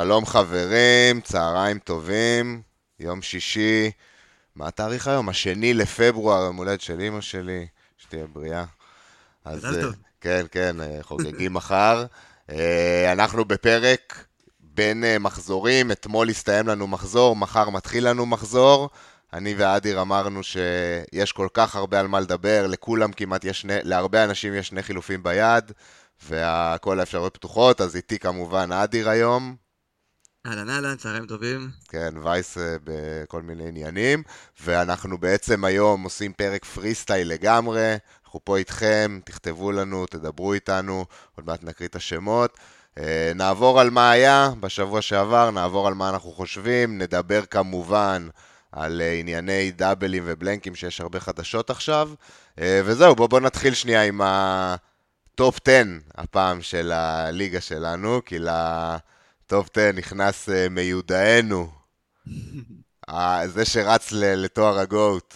שלום חברים, צהריים טובים, יום שישי, מה התאריך היום? השני לפברואר, יום הולדת של אמא שלי, שתהיה בריאה. מזל אה. כן, כן, אה, חוגגים מחר. אה, אנחנו בפרק בין מחזורים, אתמול הסתיים לנו מחזור, מחר מתחיל לנו מחזור. אני ואדיר אמרנו שיש כל כך הרבה על מה לדבר, לכולם כמעט יש שני, להרבה אנשים יש שני חילופים ביד, וכל האפשרויות פתוחות, אז איתי כמובן אדיר היום. אהלן אהלן, צהריים טובים. כן, וייס אה, בכל מיני עניינים, ואנחנו בעצם היום עושים פרק פרי סטייל לגמרי, אנחנו פה איתכם, תכתבו לנו, תדברו איתנו, עוד מעט נקריא את השמות. אה, נעבור על מה היה בשבוע שעבר, נעבור על מה אנחנו חושבים, נדבר כמובן על אה, ענייני דאבלים ובלנקים שיש הרבה חדשות עכשיו, וזהו, בואו בוא נתחיל שנייה עם ה top 10 הפעם של הליגה שלנו, כי ל top 10 נכנס אה, מיודענו, אה, זה שרץ ל- לתואר ה GOAT.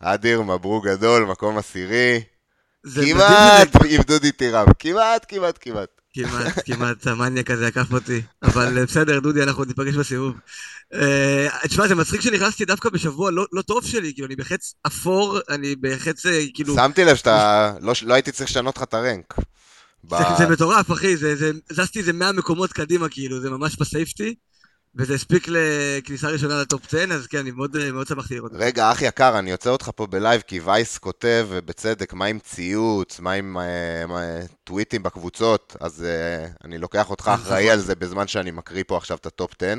אדיר, מברוק גדול, מקום עשירי. כמעט עם דודי טירם, כמעט, כמעט, כמעט. כמעט, כמעט, המניאק הזה עקף אותי. אבל אה, בסדר, דודי, אנחנו ניפגש בסיבוב. תשמע, זה מצחיק שנכנסתי דווקא בשבוע לא לא טוב שלי, כאילו, אני בחץ אפור, אני בחץ, כאילו... שמתי לב שאתה, לא, לא הייתי צריך לשנות לך את ה rank. ב- זה- זה מטורף, אחי, זה- זה- זזתי איזה 100 מקומות קדימה, כאילו, זה ממש ב safety. וזה הספיק לכניסה ראשונה ל top 10, אז כן, אני מאוד מאוד שמחתי לראות. רגע, אח יקר, אני עוצר אותך פה ב live, כי וייס כותב, ובצדק, מה עם ציוץ, מה עם אה, מה, טוויטים בקבוצות, אז אה, אני לוקח אותך אה, אחראי נכון. על זה בזמן שאני מקריא פה עכשיו את ה top 10.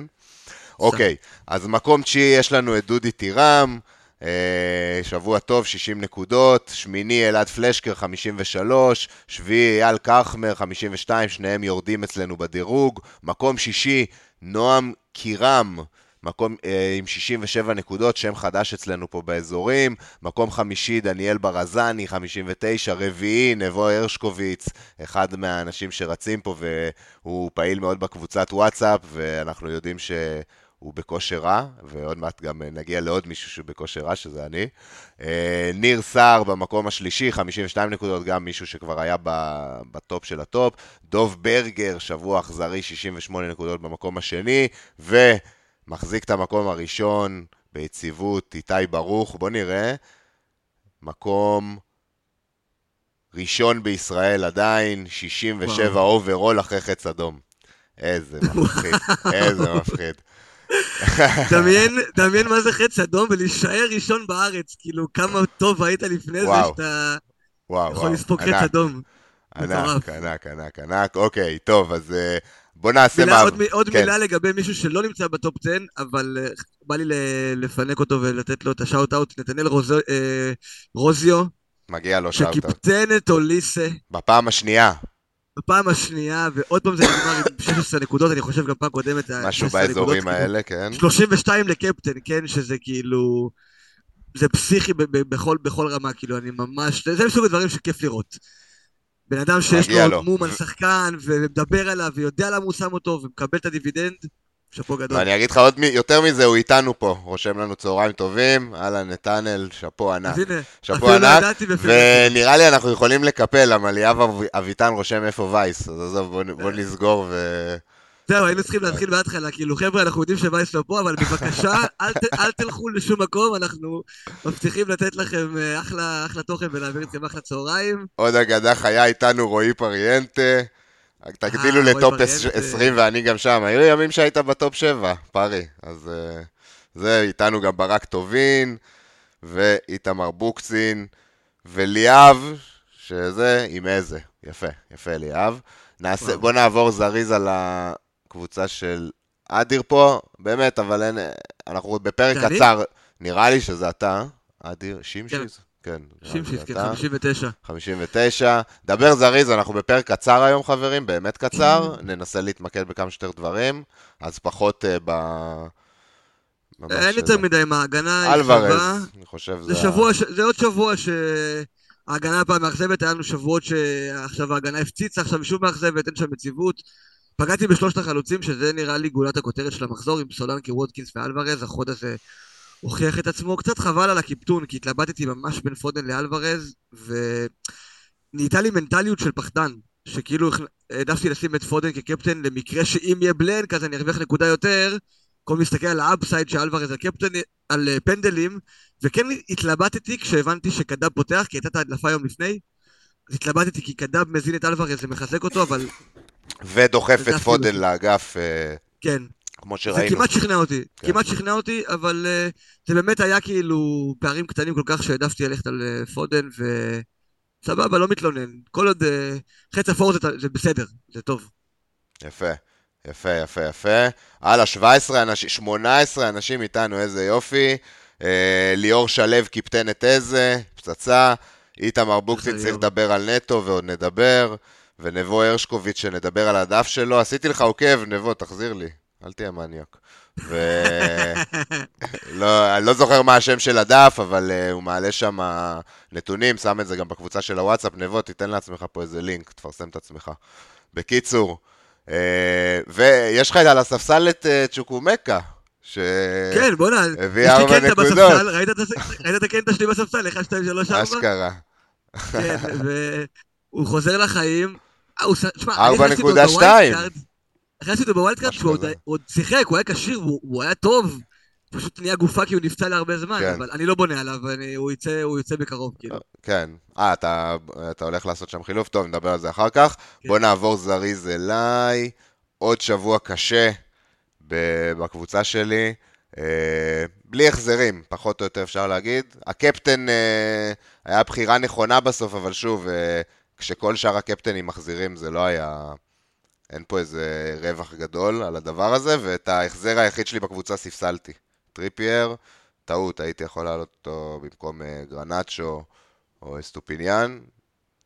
אוקיי, אז מקום תשיעי יש לנו את דודי טירם, שבוע טוב, 60 נקודות, שמיני אלעד פלשקר, 53, שביעי אייל קרחמר, 52, שניהם יורדים אצלנו בדירוג, מקום שישי, נועם קירם, מקום אה, עם 67 נקודות, שם חדש אצלנו פה באזורים, מקום חמישי, דניאל ברזני, 59, רביעי, נבו הרשקוביץ, אחד מהאנשים שרצים פה והוא פעיל מאוד בקבוצת וואטסאפ, ואנחנו יודעים ש... הוא בכושר רע, ועוד מעט גם אה, נגיע לעוד מישהו שהוא בכושר רע, שזה אני. אה, ניר סער במקום השלישי, 52 נקודות, גם מישהו שכבר היה ב top של ה top. דוב ברגר, שבוע אכזרי, 68 נקודות במקום השני, ומחזיק את המקום הראשון ביציבות, איתי ברוך. בואו נראה, מקום ראשון בישראל עדיין, 67 וואו. overall אחרי חץ אדום. איזה מפחיד, איזה מפחיד. דמיין, דמיין מה זה חץ אדום ולהישאר ראשון בארץ, כאילו כמה טוב היית לפני זה וואו. שאתה וואו, יכול לספוג חץ אדום. ענק. ענק, ענק, ענק, אוקיי, טוב, אז אה, בוא נעשה מילה, מה... עוד, עוד כן. מילה לגבי מישהו שלא נמצא ב top 10, אבל אה, בא לי לפנק אותו ולתת לו את ה shout out, נתנאל רוז... אה, רוזיו, מגיע לו shout שקיפטן את אוליסה בפעם השנייה, בפעם השנייה, ועוד פעם זה נגמר עם 16 נקודות, אני חושב גם פעם קודמת, משהו 16 נקודות, באזורים כאילו. האלה, כן. 32 לקפטן, כן, שזה כאילו... זה פסיכי ב- ב- בכל, בכל רמה, כאילו, אני ממש... זה מסוג הדברים שכיף לראות. בן אדם שיש. לו מום על שחקן, ומדבר עליו, ויודע למה הוא שם אותו, ומקבל את הדיבידנד, שאפו גדול. ואני אגיד לך עוד מ- יותר מזה, הוא איתנו פה, רושם לנו צהריים טובים, אהלן נתנאל, שאפו ענק. אז הנה, אפילו לא ענק, ידעתי בפרק. ונראה לי אנחנו יכולים לקפל, למה ליאב אב- אביטן רושם איפה וייס, אז עזוב, בוא בוא נסגור ו... זהו, היינו צריכים להתחיל מההתחלה, כאילו, חבר'ה, אנחנו יודעים שווייס לא פה, אבל בבקשה, אל ת- אל תלכו לשום מקום, אנחנו מבטיחים לתת לכם אה, אחלה אחלה תוכן ולהעביר אתכם אחלה צהריים. עוד אגדה חיה איתנו רועי פריאנטה. תגדילו רועי ל top פריאנטה. 20 ואני גם שם. היו ימים שהיית ב top 7, פרי. אז אה, זה, איתנו גם ברק טובין, ואיתמר בוקצין, וליאב, שזה עם איזה. יפה, יפה ליאב. נעשה. בוא נעבור זריז על הקבוצה של אדיר פה, באמת, אבל אין, אנחנו בפרק? קצר. נראה לי שזה אתה, אדיר, שמשיס? כן. נראה לי שמשיס, זה כן, אתה. 59. 59. דבר זריז, אנחנו בפרק קצר היום, חברים, באמת קצר. ננסה להתמקד בכמה שיותר דברים, אז פחות אה, ב... אין יותר אה, מדי מה, ההגנה היא שווה. אלוורז, אני חושב זה זה... שבוע, ש- זה עוד שבוע שההגנה הפעם מאכזבת, היה לנו שבועות שעכשיו ההגנה הפציצה, עכשיו היא שוב מאכזבת, אין שם יציבות. פגעתי בשלושת החלוצים, שזה נראה לי גולת הכותרת של המחזור, עם סולנקי, וודקינס ואלוורז, החוד הזה הוכיח את עצמו. קצת חבל על הקיפטון, כי התלבטתי ממש בין פודן לאלוורז, ונהייתה לי מנטליות של פחדן, שכאילו העדפתי לשים את פודן כקפטן למקרה שאם יהיה בלנק אז אני ארוויח נקודה יותר. כל מסתכל על ה upside של אלוורז על קפטן, על אה, פנדלים, וכן התלבטתי כשהבנתי שקדב פותח, כי הייתה את ההדלפה יום לפני, אז התלבטתי כי קדב מזין את אלוורז ומחזק אותו, אבל... ודוחף את פודן לאגף. אה, כן. כמו שראינו. זה כמעט שכנע אותי, כן. כמעט שכנע אותי, אבל אה, זה באמת היה כאילו פערים קטנים כל כך שהעדפתי ללכת על אה, פודן, וסבבה, לא מתלונן. כל עוד uh, חץ אפור זה, זה בסדר, זה טוב. יפה. יפה, יפה, יפה. הלאה, 17 אנשים, 18 אנשים איתנו, איזה יופי. אה, ליאור שלו קיפטן את איזה, פצצה. איתמר בוקסין צריך לדבר על נטו ועוד נדבר. ונבו הרשקוביץ' שנדבר על הדף שלו. עשיתי לך עוקב, נבו, תחזיר לי. אל תהיה מניאק. ו... לא, אני לא זוכר מה השם של הדף, אבל uh, הוא מעלה שם נתונים, שם את זה גם בקבוצה של הוואטסאפ, נבו, תיתן לעצמך פה איזה לינק, תפרסם את עצמך. בקיצור, uh, ויש לך על הספסל את uh, צ'וקומקה. ש... כן, בוא'נה, יש לי קנטה בספסל, ראית את הקנטה שלי בספסל? 1, 2, 3, 4? אשכרה. כן, והוא חוזר לחיים. 4.2. אחרי שעשיתי אותו בווילד הוא עוד שיחק, הוא היה כשיר, הוא היה טוב. פשוט נהיה גופה כי הוא נפצע להרבה זמן, כן. אבל אני לא בונה עליו, אני, הוא, יצא, הוא יצא בקרוב, כאילו. אה, כן. אה, אתה, אתה הולך לעשות שם חילוף? טוב, נדבר על זה אחר כך. כן. בוא נעבור זריז אליי. עוד שבוע קשה בקבוצה שלי. אה, בלי החזרים, פחות או יותר אפשר להגיד. הקפטן אה, היה בחירה נכונה בסוף, אבל שוב, כשכל שאר הקפטנים מחזירים זה לא היה... אין פה איזה רווח גדול על הדבר הזה, ואת ההחזר היחיד שלי בקבוצה ספסלתי. טריפייר, טעות, הייתי יכול לעלות אותו במקום אה, גרנצ'ו או אסטופיניאן,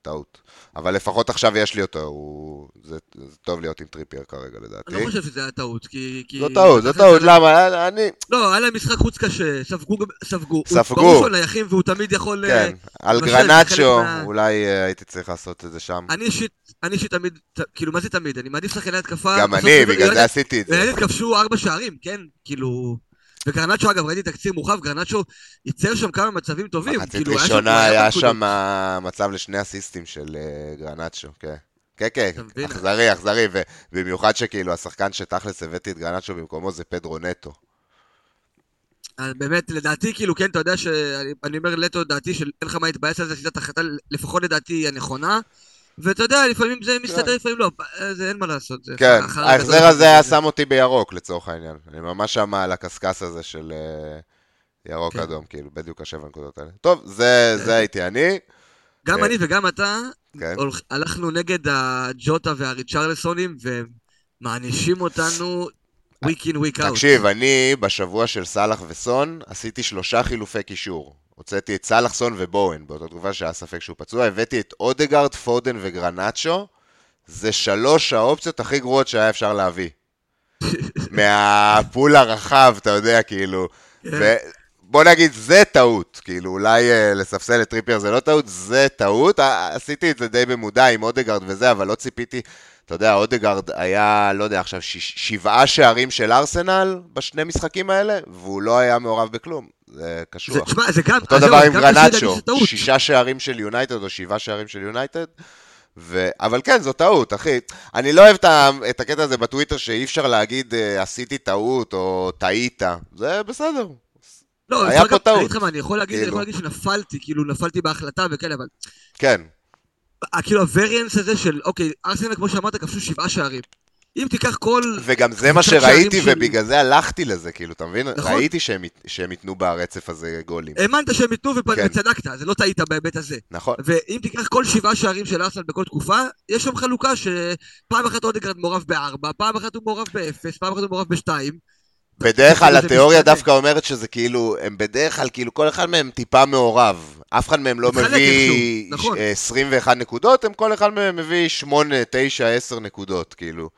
טעות. אבל לפחות עכשיו יש לי אותו, הוא... זה, זה טוב להיות עם טריפייר כרגע לדעתי. אני לא חושב שזה היה טעות, כי... זו טעות, זו טעות, למה? אני... לא, היה להם משחק חוץ קשה, ספגו, ספגו. ספגו. הוא בועט נייחים והוא תמיד יכול... אה, כן, על גרנצ'ו, מה... אולי אה, הייתי צריך לעשות את זה שם. אני אישית, אני אישית תמיד, כאילו, מה זה תמיד? אני מעדיף שחקני התקפה... גם אני, בגלל זה עשיתי את זה. כבשו ארבע שערים, כן? כאילו... וגרנצ'ו, אגב, ראיתי תקציר מורחב, גרנצ'ו ייצר שם כמה מצבים טובים. מחצית כאילו, ראשונה היה שם מצב לשני אסיסטים של uh, גרנצ'ו, כן. כן, כן, אכזרי, אכזרי, ובמיוחד שכאילו השחקן שתכלס הבאתי את גרנצ'ו במקומו זה פדרו נטו. באמת, לדעתי, כאילו, כן, אתה יודע שאני אומר לטו, דעתי שאין לך מה להתבאס על זה, שיטת החלטה, לפחות לדעתי, הנכונה. ואתה יודע, לפעמים זה מסתדר, כן. לפעמים לא, זה אין מה לעשות. זה כן, ההחזר הזה היה שם אותי בירוק לצורך העניין. אני ממש שם על הקשקש הזה של אה, ירוק כן. אדום, כאילו, בדיוק השבע נקודות האלה. טוב, זה, כן. הייתי אני. גם אה, אני וגם אתה הלכנו נגד הג'וטה והריצ'רלסונים ומענישים אותנו week in week out. תקשיב, אני בשבוע של סאלח וסון עשיתי שלושה חילופי קישור. הוצאתי את סאלחסון ובואן, באותה תקופה שהיה ספק שהוא פצוע, הבאתי את אודגרד, פודן וגרנצ'ו, זה שלוש האופציות הכי גרועות שהיה אפשר להביא. מה pool הרחב, אתה יודע, כאילו. כן. בוא נגיד, זה טעות. כאילו, אולי אה, לספסל את טריפייר זה לא טעות, זה טעות. עשיתי את זה די במודע עם אודגרד וזה, אבל לא ציפיתי אתה יודע, אודגרד היה, לא יודע, עכשיו ש- שבעה שערים של ארסנל בשני משחקים האלה, והוא לא היה מעורב בכלום. זה קשוח. תשמע, זה גם... אותו דבר עם גרנצ'ו, שישה שערים של יונייטד או שבעה שערים של יונייטד. ו... אבל כן, זו טעות, אחי. אני לא אוהב את הקטע הזה בטוויטר שאי אפשר להגיד אה, עשיתי טעות או טעית. זה בסדר. לא, היה פה טעות. אני יכול כאילו. אני יכול להגיד שנפלתי, כאילו נפלתי בהחלטה וכאלה, אבל... כן. כאילו הווריאנס הזה של, אוקיי, ארסנל כמו שאמרת כבשו שבעה שערים. אם תיקח כל... וגם זה מה שראיתי, ובגלל זה הלכתי לזה, כאילו, אתה מבין? נכון. ראיתי שהם, שהם ייתנו ברצף הזה גולים. האמנת שהם ייתנו כן. וצדקת, זה לא טעית בהיבט הזה. נכון. ואם תיקח כל שבעה שערים של ארסנל בכל תקופה, יש שם חלוקה שפעם אחת אודגרד מעורב בארבע, פעם אחת הוא מעורב באפס, פעם אחת הוא מעורב בשתיים. בדרך כלל התיאוריה דווקא אומרת שזה כאילו, הם בדרך כלל, כאילו כל אחד מהם טיפה מעורב. אף אחד מהם לא מביא נכון. 21 נקודות, הם כל אחד מהם מביא 8, 9, 10 נקודות, כאילו.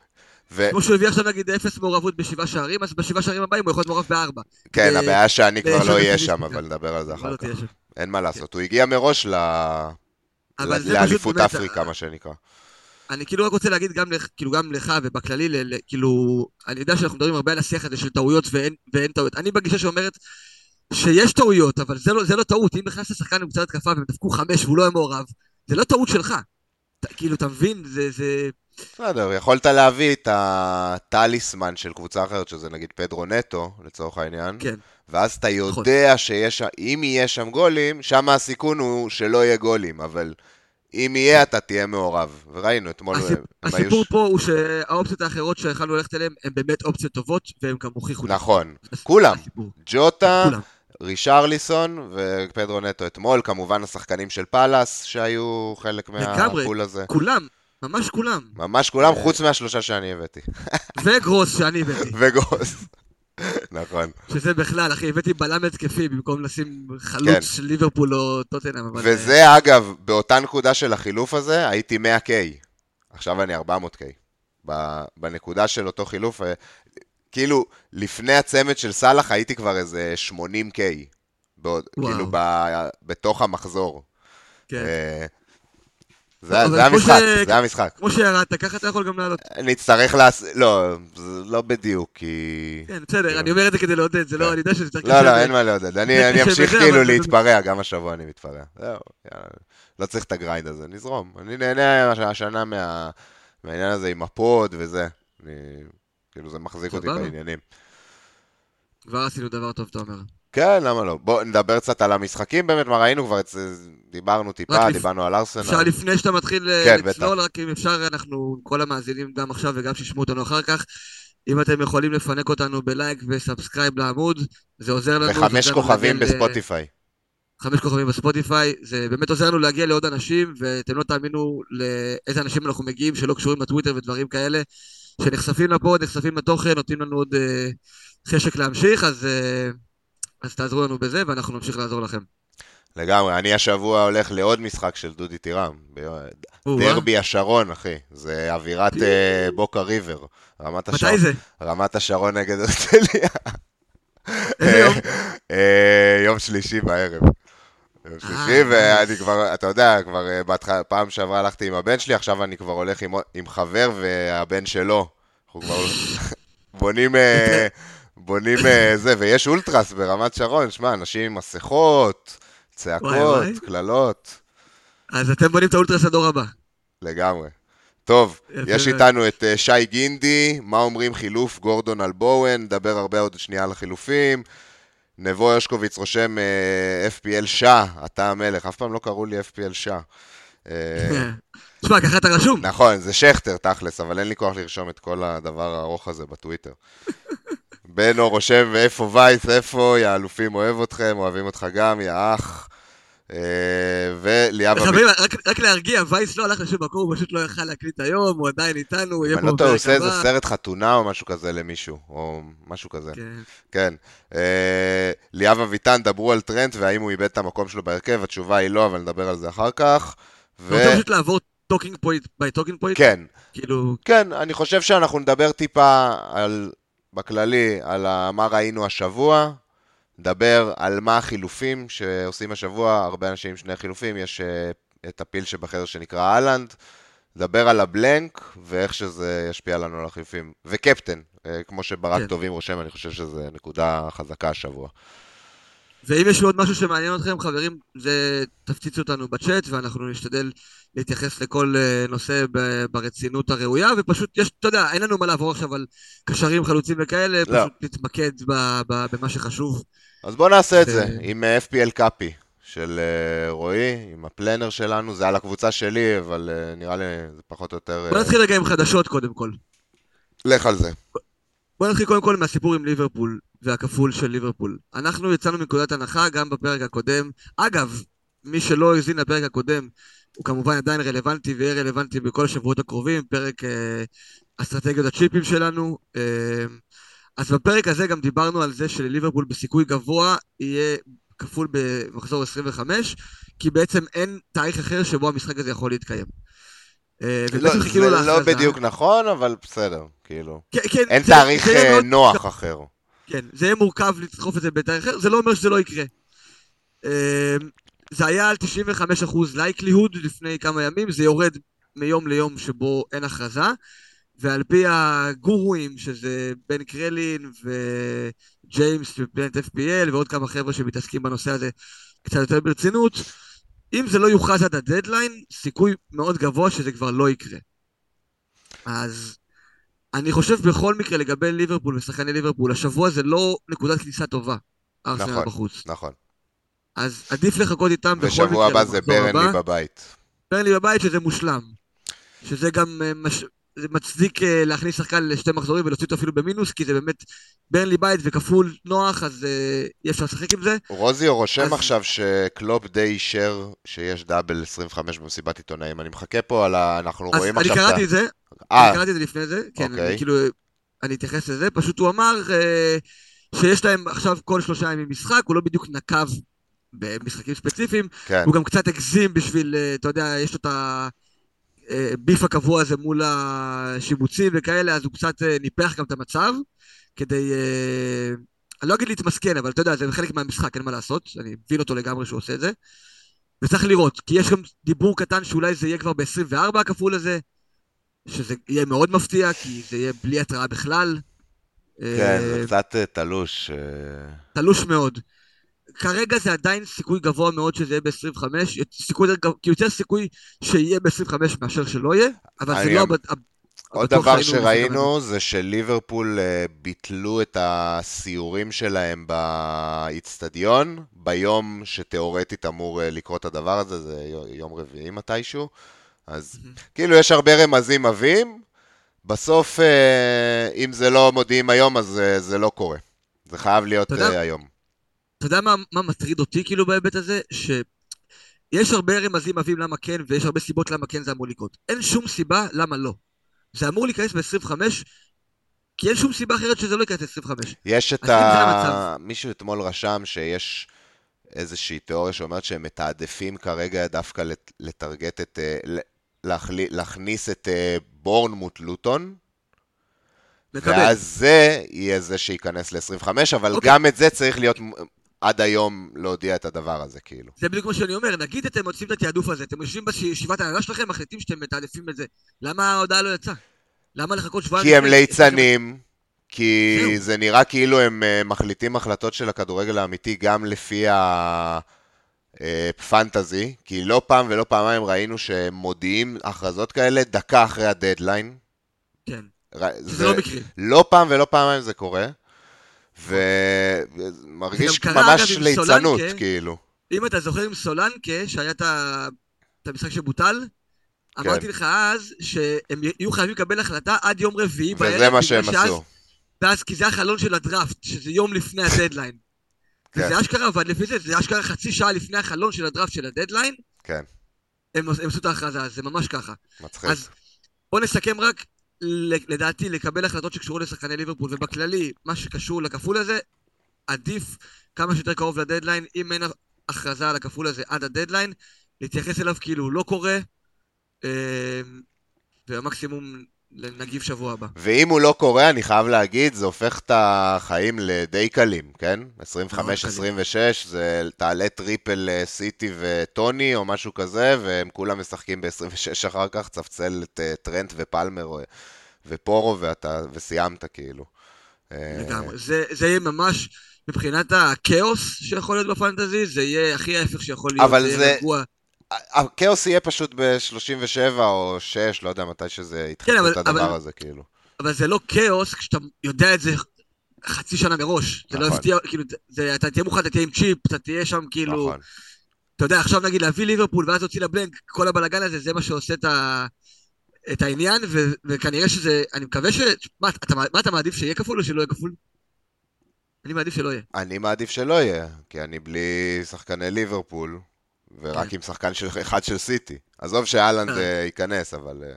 ו... כמו שהוא הביא עכשיו נגיד אפס מעורבות בשבעה שערים, אז בשבעה שערים הבאים הוא יכול להיות מעורב בארבע. כן, הבעיה שאני כבר לא אהיה שם, אבל נדבר על זה אחר לא כך. אין מה לעשות, הוא הגיע מראש לאליפות אפריקה, מה שנקרא. אני כאילו רק רוצה להגיד גם, כאילו גם לך ובכללי, כאילו, אני יודע שאנחנו מדברים הרבה על השיח הזה של טעויות ואין, ואין טעויות. אני בגישה שאומרת שיש טעויות, אבל זה לא, זה לא טעות. אם נכנס לשחקן עם קצת התקפה והם דפקו חמש והוא לא היה מעורב, זה לא טעות שלך. כאילו, אתה מבין? זה... זה... בסדר, יכולת להביא את הטליסמן של קבוצה אחרת, שזה נגיד פדרו נטו, לצורך העניין. כן. ואז אתה יודע שיש, אם יהיה שם גולים, שם הסיכון הוא שלא יהיה גולים, אבל אם יהיה, אתה תהיה מעורב. וראינו אתמול... הסיפ... הסיפור היו... פה הוא שהאופציות האחרות שיכולנו ללכת אליהן הן באמת אופציות טובות, והן גם הוכיחו. נכון, כולם. ג'וטה, רישרליסון ופדרו נטו אתמול, כמובן השחקנים של פאלאס שהיו חלק מהפול הזה. כולם, ממש כולם. ממש כולם, חוץ מהשלושה שאני הבאתי. וגרוס שאני הבאתי. וגרוס. נכון. שזה בכלל, אחי, הבאתי בלם התקפי במקום לשים חלוץ כן. של ליברפול או טוטנאם. אבל... וזה, אגב, באותה נקודה של החילוף הזה, הייתי 100K. עכשיו אני 400K. בנקודה של אותו חילוף, אה, כאילו, לפני הצמד של סאלח הייתי כבר איזה 80K. בעוד, כאילו, ב, בתוך המחזור. כן. אה, זה, זה המשחק, ש... זה המשחק. כמו שירדת, ככה אתה יכול גם לעלות. נצטרך לעשות, לא, זה לא בדיוק, כי... כן, בסדר, כאילו- אני אומר את זה כדי לעודד, זה לא, כן. אני יודע שזה צריך... לא, לא, אין מה לעודד, אני אמשיך כאילו להתפרע, גם השבוע אני מתפרע. זהו, לא צריך את ה grind הזה, נזרום. אני נהנה השנה מהעניין הזה עם הפוד וזה. כאילו, זה מחזיק אותי בעניינים. כבר עשינו דבר טוב, אתה אומר. כן, למה לא? בואו נדבר קצת על המשחקים באמת, מה ראינו כבר, דיברנו טיפה, דיברנו על ארסנל. אפשר לפני שאתה מתחיל אה, כן, לצלול, רק אם אפשר, אנחנו, כל המאזינים גם עכשיו וגם שישמעו אותנו אחר כך, אם אתם יכולים לפנק אותנו ב like ו subscribe לעמוד, זה עוזר לנו. וחמש כוכבים בספוטיפיי. חמש כוכבים בספוטיפיי, זה באמת עוזר לנו להגיע לעוד אנשים, ואתם לא תאמינו לאיזה אנשים אנחנו מגיעים שלא קשורים לטוויטר ודברים כאלה, שנחשפים לפה, נחשפים לתוכן, נותנים לנו עוד אה, חשק להמשיך, אז... אה, אז תעזרו לנו בזה, ואנחנו נמשיך לעזור לכם. לגמרי, אני השבוע הולך לעוד משחק של דודי טירם. דרבי השרון, אחי. זה אווירת אה, בוקה ריבר. רמת השרון. מתי זה? רמת השרון נגד הרצליה. איזה יום? אה, יום שלישי בערב. יום שלישי, אה, ואני כבר, אתה יודע, כבר פעם שעברה הלכתי עם הבן שלי, עכשיו אני כבר הולך עם חבר והבן שלו. אנחנו כבר בונים... בונים אה, זה, ויש אולטרס ברמת שרון, שמע, אנשים עם מסכות, צעקות, קללות. אז אתם בונים את האולטרס הדור הבא. לגמרי. טוב, יש איתנו את אה, שי גינדי, מה אומרים חילוף גורדון על בואן, נדבר הרבה עוד שנייה על החילופים. נבו הרשקוביץ רושם uh, FPL שעה, אתה המלך, אף פעם לא קראו לי FPL שעה. תשמע, ככה אתה רשום. נכון, זה שכטר תכלס, אבל אין לי כוח לרשום את כל הדבר הארוך הזה בטוויטר. בנו רושם, ואיפה וייס, איפה, יא אלופים, אוהב אתכם, אוהבים אותך גם, יא אח. אה, וליאב... חברים, רק להרגיע, וייס לא הלך לשום מקום, הוא פשוט לא יכל להקליט היום, הוא עדיין איתנו, הוא יהיה פה בפרק הבא. הוא עושה איזה סרט חתונה או משהו כזה למישהו, או משהו כזה. כן. כן. אה, ליאב אביטן, דברו על טרנט והאם הוא איבד את המקום שלו בהרכב, התשובה היא לא, אבל נדבר על זה אחר כך. ו... אתה רוצה פשוט לעבור talking point by talking point? כן. כאילו... כן, אני חושב שאנחנו נדבר טיפה על בכללי על מה ראינו השבוע, נדבר על מה החילופים שעושים השבוע, הרבה אנשים עם שני חילופים, יש אה, את הפיל שבחדר שנקרא האלנד, נדבר על ה blank ואיך שזה ישפיע לנו על החילופים, וקפטן, אה, כמו שברק כן. טובים רושם, אני חושב שזו נקודה חזקה השבוע. ואם יש עוד משהו שמעניין אתכם, חברים, זה תפציצו אותנו בצ'אט, ואנחנו נשתדל להתייחס לכל אה, נושא ברצינות הראויה, ופשוט יש, אתה יודע, אין לנו מה לעבור עכשיו על קשרים חלוצים וכאלה, לא. פשוט נתמקד במה שחשוב. אז בואו נעשה את זה, עם אה, FPL קאפי של אה, רועי, עם הפלנר שלנו, זה על הקבוצה שלי, אבל נראה לי זה פחות או יותר... בוא נתחיל רגע עם חדשות קודם כל. לך על זה. בוא נתחיל קודם כל מהסיפור עם ליברפול והכפול של ליברפול. אנחנו יצאנו מנקודת הנחה גם בפרק הקודם. אגב, מי שלא האזין לפרק הקודם, הוא כמובן עדיין רלוונטי ויהיה רלוונטי בכל השבועות הקרובים, פרק אה, אסטרטגיות הצ'יפים שלנו. אה, אז בפרק הזה גם דיברנו על זה שלליברפול בסיכוי גבוה יהיה כפול במחזור 25, כי בעצם אין תאריך אחר שבו המשחק הזה יכול להתקיים. אה, לא, לא בדיוק נכון, אבל בסדר, כאילו. כן, כן, אין תאריך אה, נוח. אחר. כן, זה יהיה מורכב לדחוף את זה בתאריך אחר, זה לא אומר שזה לא יקרה. אה, זה היה על 95% לייקליהוד לפני כמה ימים, זה יורד מיום ליום שבו אין הכרזה, ועל פי הגורואים, שזה בן קרלין וג'יימס ופלנט FPL ועוד כמה חבר'ה שמתעסקים בנושא הזה קצת יותר ברצינות, אם זה לא יוכרז עד הדדליין, סיכוי מאוד גבוה שזה כבר לא יקרה. אז אני חושב בכל מקרה לגבי ליברפול ושחקני ליברפול, השבוע זה לא נקודת כניסה טובה, ארסנל נכון, בחוץ. נכון. אז עדיף לחכות איתם בכל מקרה. ושבוע הבא זה ברנלי. בבית. ברנלי בבית שזה מושלם. שזה גם אה, מש... זה מצדיק אה, להכניס שחקן לשתי מחזורים ולהוציא אותו אפילו במינוס, כי זה באמת ברנלי בית וכפול נוח, אז אה, אי אפשר לשחק עם זה. רוזיו רושם אז- עכשיו שקלופ די אישר שיש דאבל 25 במסיבת עיתונאים. אני מחכה פה על ה... אנחנו רואים אני עכשיו את קראתי ה... את זה, אני קראתי את זה לפני זה, כן, אוקיי. אני כאילו, אני אתייחס לזה, פשוט הוא אמר אה, שיש להם עכשיו כל שלושה ימים משחק, הוא לא בדיוק נקב במשחקים ספציפיים, כן. הוא גם קצת הגזים בשביל, אה, אתה יודע, יש לו את הביף הקבוע הזה מול השיבוצים וכאלה, אז הוא קצת אה, ניפח גם את המצב, כדי, אה, אני לא אגיד להתמסכן, אבל אתה יודע, זה חלק מהמשחק, אין מה לעשות, אני מבין אותו לגמרי שהוא עושה את זה, וצריך לראות, כי יש גם דיבור קטן שאולי זה יהיה כבר ב-24 הכפול הזה, שזה יהיה מאוד מפתיע, כי זה יהיה בלי התראה בכלל. כן, זה קצת אה, תלוש. אה, תלוש מאוד. כרגע זה עדיין סיכוי גבוה מאוד שזה יהיה ב-25, סיכוי, יותר גב- כי יותר סיכוי שיהיה ב-25 מאשר שלא יהיה, אבל זה לא... עוד דבר שראינו זה שליברפול אה, ביטלו את הסיורים שלהם באיצטדיון ביום שתאורטית אמור אה, לקרות הדבר הזה, זה יו- יום רביעי מתישהו. אז כאילו יש הרבה רמזים עבים, בסוף אה, אם זה לא מודיעים היום אז זה לא קורה. זה חייב להיות היום. אתה יודע מה, מה מטריד אותי כאילו בהיבט הזה? שיש הרבה רמזים עבים למה כן, ויש הרבה סיבות למה כן זה אמור לקרות. אין שום סיבה למה לא. זה אמור להיכנס ב-25, כי אין שום סיבה אחרת שזה לא ייכנס ב-25. יש את זה ה... מישהו אתמול רשם שיש איזושהי תיאוריה שאומרת שהם מתעדפים כרגע דווקא לט- לטרגט את... אה, ל- להכלי- להכניס את אה, בורנמוט לוטון, מקבל. ואז זה יהיה זה שייכנס ל-25, אבל אוקיי. גם את זה צריך להיות עד היום להודיע את הדבר הזה, כאילו. זה בדיוק מה שאני אומר, נגיד אתם עושים את התעדוף הזה, אתם יושבים בישיבת ההנהלה שלכם, מחליטים שאתם מתעדפים את זה. למה ההודעה לא יצאה? למה לחכות שבועיים? כי הם? ליצנים, כי. זה נראה כאילו הם אה, מחליטים החלטות של הכדורגל האמיתי גם לפי הפנטזי, כי לא פעם ולא פעמיים ראינו שהם מודיעים הכרזות כאלה דקה אחרי הדדליין. כן, ר- שזה לא מקרי. לא פעם ולא פעמיים זה קורה, ומרגיש ממש ליצנות, סולנקה. כאילו. אם אתה זוכר עם סולנקה, שהיה את המשחק שבוטל, כן. אמרתי לך אז שהם יהיו חייבים לקבל החלטה עד יום רביעי בערב. וזה מה שהם עשו. ואז כי זה החלון של הדראפט, שזה יום לפני הדדליין. כן. וזה אשכרה, אבל לפי זה, זה אשכרה חצי שעה לפני החלון של הדראפט של הדדליין, כן, הם הם עשו את ההכרזה, זה ממש ככה. מצחיק. אז בוא נסכם רק, לדעתי, לקבל החלטות שקשורות לשחקני ליברפול, ובכללי, מה שקשור לכפול הזה, עדיף כמה שיותר קרוב לדדליין, אם אין הכרזה על הכפול הזה עד הדדליין, להתייחס אליו כאילו הוא לא קורה, אה, ומקסימום נגיב שבוע הבא. ואם הוא לא קורה, אני חייב להגיד, זה הופך את החיים לדי קלים, כן? מאוד 25-26, זה תעלה triple אה, סיטי וטוני או משהו כזה, והם כולם משחקים ב-26 אחר כך, צפצל את אה, טרנט ופלמר או- ופורו, ואתה, וסיימת כאילו. אה, לגמרי. זה, זה יהיה ממש, מבחינת הכאוס שיכול להיות בפנטזי, זה יהיה הכי ההפך שיכול להיות. אבל זה- רגוע. הכאוס יהיה פשוט ב-37 או 6, לא יודע מתי שזה ידחפו כן, את הדבר אבל- הזה, כאילו. אבל זה לא כאוס כשאתה יודע את זה חצי שנה מראש. זה לא נכון. יפתיע, כאילו, זה, אתה תהיה מוכן, אתה תהיה עם צ'יפ, אתה תהיה שם כאילו... נכון. אתה יודע, עכשיו נגיד להביא ליברפול ואז להוציא לבלנק, כל הבלאגן הזה, זה מה שעושה את, ה... את העניין, ו... וכנראה שזה... אני מקווה ש... מה אתה, מה אתה מעדיף, שיהיה כפול או שלא יהיה כפול? אני מעדיף שלא יהיה. אני מעדיף שלא יהיה, כי אני בלי שחקני ליברפול, ורק כן. עם שחקן של, אחד של סיטי. עזוב שאלנד כן. אה, ייכנס, אבל אה,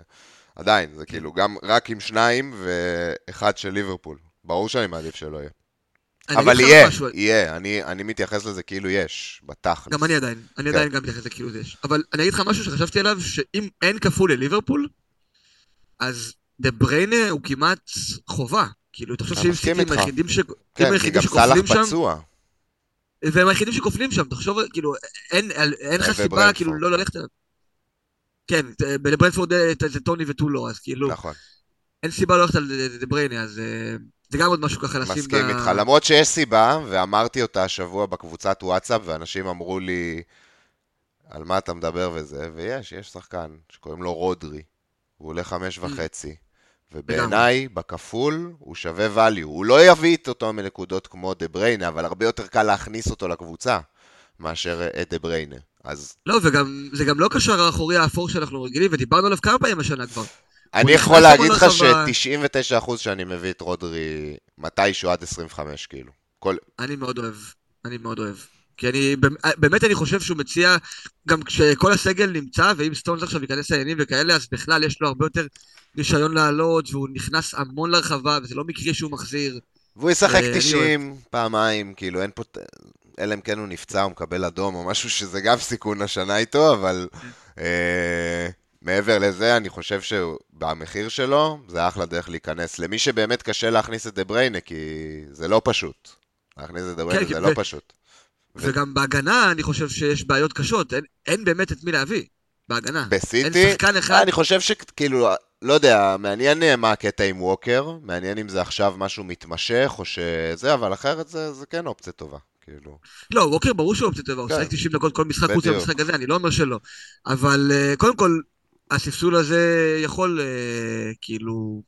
עדיין, זה כאילו גם רק עם שניים ואחד של ליברפול. ברור שאני מעדיף שלא יהיה. אבל יהיה, משהו, יהיה. אני, אני מתייחס לזה כאילו יש, בתכלס. גם אני עדיין, אני כן. עדיין גם מתייחס לכאילו זה יש. אבל אני אגיד לך משהו שחשבתי עליו, שאם אין כפול לליברפול, אז דה בריינה הוא כמעט חובה. כאילו, אתה חושב שאם מסכים סיטי הם איתך. היחידים ש- הם כן, כי גם שכופלים סלאח שם, פצוע. והם היחידים שכופלים שם, תחשוב, כאילו, אין אין לך סיבה וברנדפורד. כאילו לא ללכת עליו. כן, בברנדפורד אה, זה טוני ותו לא, אז כאילו, נכון, אין סיבה לא ללכת על דה בריינה, אז אה, זה גם עוד משהו ככה לשים מסכים איתך. למרות שיש סיבה, ואמרתי אותה השבוע בקבוצת וואטסאפ, ואנשים אמרו לי, על מה אתה מדבר וזה, ויש, יש שחקן שקוראים לו רודרי, הוא עולה חמש וחצי, ובעיניי, בכפול, הוא שווה value. הוא לא יביא את אותו מנקודות כמו דה בריינה, אבל הרבה יותר קל להכניס אותו לקבוצה מאשר את דה בריינה. אז... לא, וגם, זה גם לא קשר האחורי האפור שאנחנו רגילים, ודיברנו עליו כמה פעמים השנה כבר. אני יכול להגיד לך ש-99% שאני מביא את רודרי מתישהו עד 25, כאילו. כל... אני מאוד אוהב, אני מאוד אוהב. כי אני, באמת אני חושב שהוא מציע, גם כשכל הסגל נמצא, ואם סטונס עכשיו ייכנס לעניינים וכאלה, אז בכלל יש לו הרבה יותר רישיון לעלות, והוא נכנס המון לרחבה, וזה לא מקרי שהוא מחזיר. והוא ישחק 90 פעמיים, כאילו אין פה... אלא אם כן הוא נפצע, הוא מקבל אדום או משהו שזה גם סיכון השנה איתו, אבל אה, מעבר לזה, אני חושב שבמחיר שלו, זה אחלה דרך להיכנס. למי שבאמת קשה להכניס את דה בריינה, כי זה לא פשוט. להכניס את דה בריינה כן, זה לא פשוט. וגם בהגנה אני חושב שיש בעיות קשות, אין, אין באמת את מי להביא בהגנה. בסיטי? אין שחקן אחד... אני חושב שכאילו, לא יודע, מעניין אה, מה הקטע עם ווקר, מעניין אם זה עכשיו משהו מתמשך או שזה, אבל אחרת זה, זה כן אופציה טובה. כאילו... לא, ווקר ברור שהוא אופציה טובה, הוא כן. שחק 90 דקות כל משחק חוץ מהמשחק הזה, אני לא אומר שלא. אבל אה, קודם כל, הספסול הזה יכול אה, כאילו,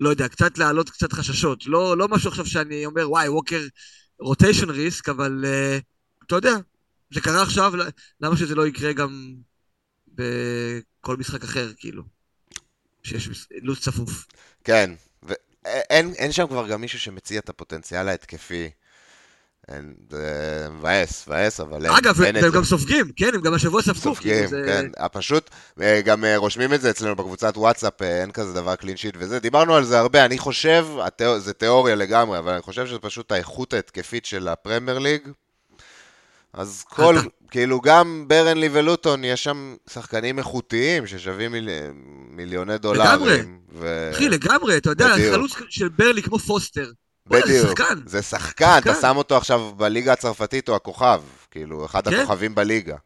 לא יודע, קצת להעלות קצת חששות. לא, לא משהו עכשיו שאני אומר, וואי, ווקר רוטיישן ריסק, אבל אתה יודע, זה קרה עכשיו, למה שזה לא יקרה גם בכל משחק אחר, כאילו, שיש לו"ז צפוף. כן, ואין אין שם כבר גם מישהו שמציע את הפוטנציאל ההתקפי. זה מבאס, מבאס, אבל אין, אגב, אין והם גם סופגים, כן, הם גם השבוע ספגו. סופגים, זה... כן, אה, פשוט, אה, גם רושמים את זה אצלנו בקבוצת וואטסאפ, אין כזה דבר clean sheet וזה, דיברנו על זה הרבה, אני חושב, התיאור, זה תיאוריה לגמרי, אבל אני חושב שזה פשוט האיכות ההתקפית של הפרמייר ליג, אז כל, כאילו גם ברנלי ולוטון, יש שם שחקנים איכותיים ששווים מיל... מיליוני דולרים. לגמרי, ו... אחי, לגמרי, אתה יודע, חלוץ של ברנלי כמו פוסטר. בדיוק. זה שחקן. זה שחקן, אתה שם אותו עכשיו בליגה הצרפתית, הוא הכוכב. כאילו, אחד כן? הכוכבים בליגה.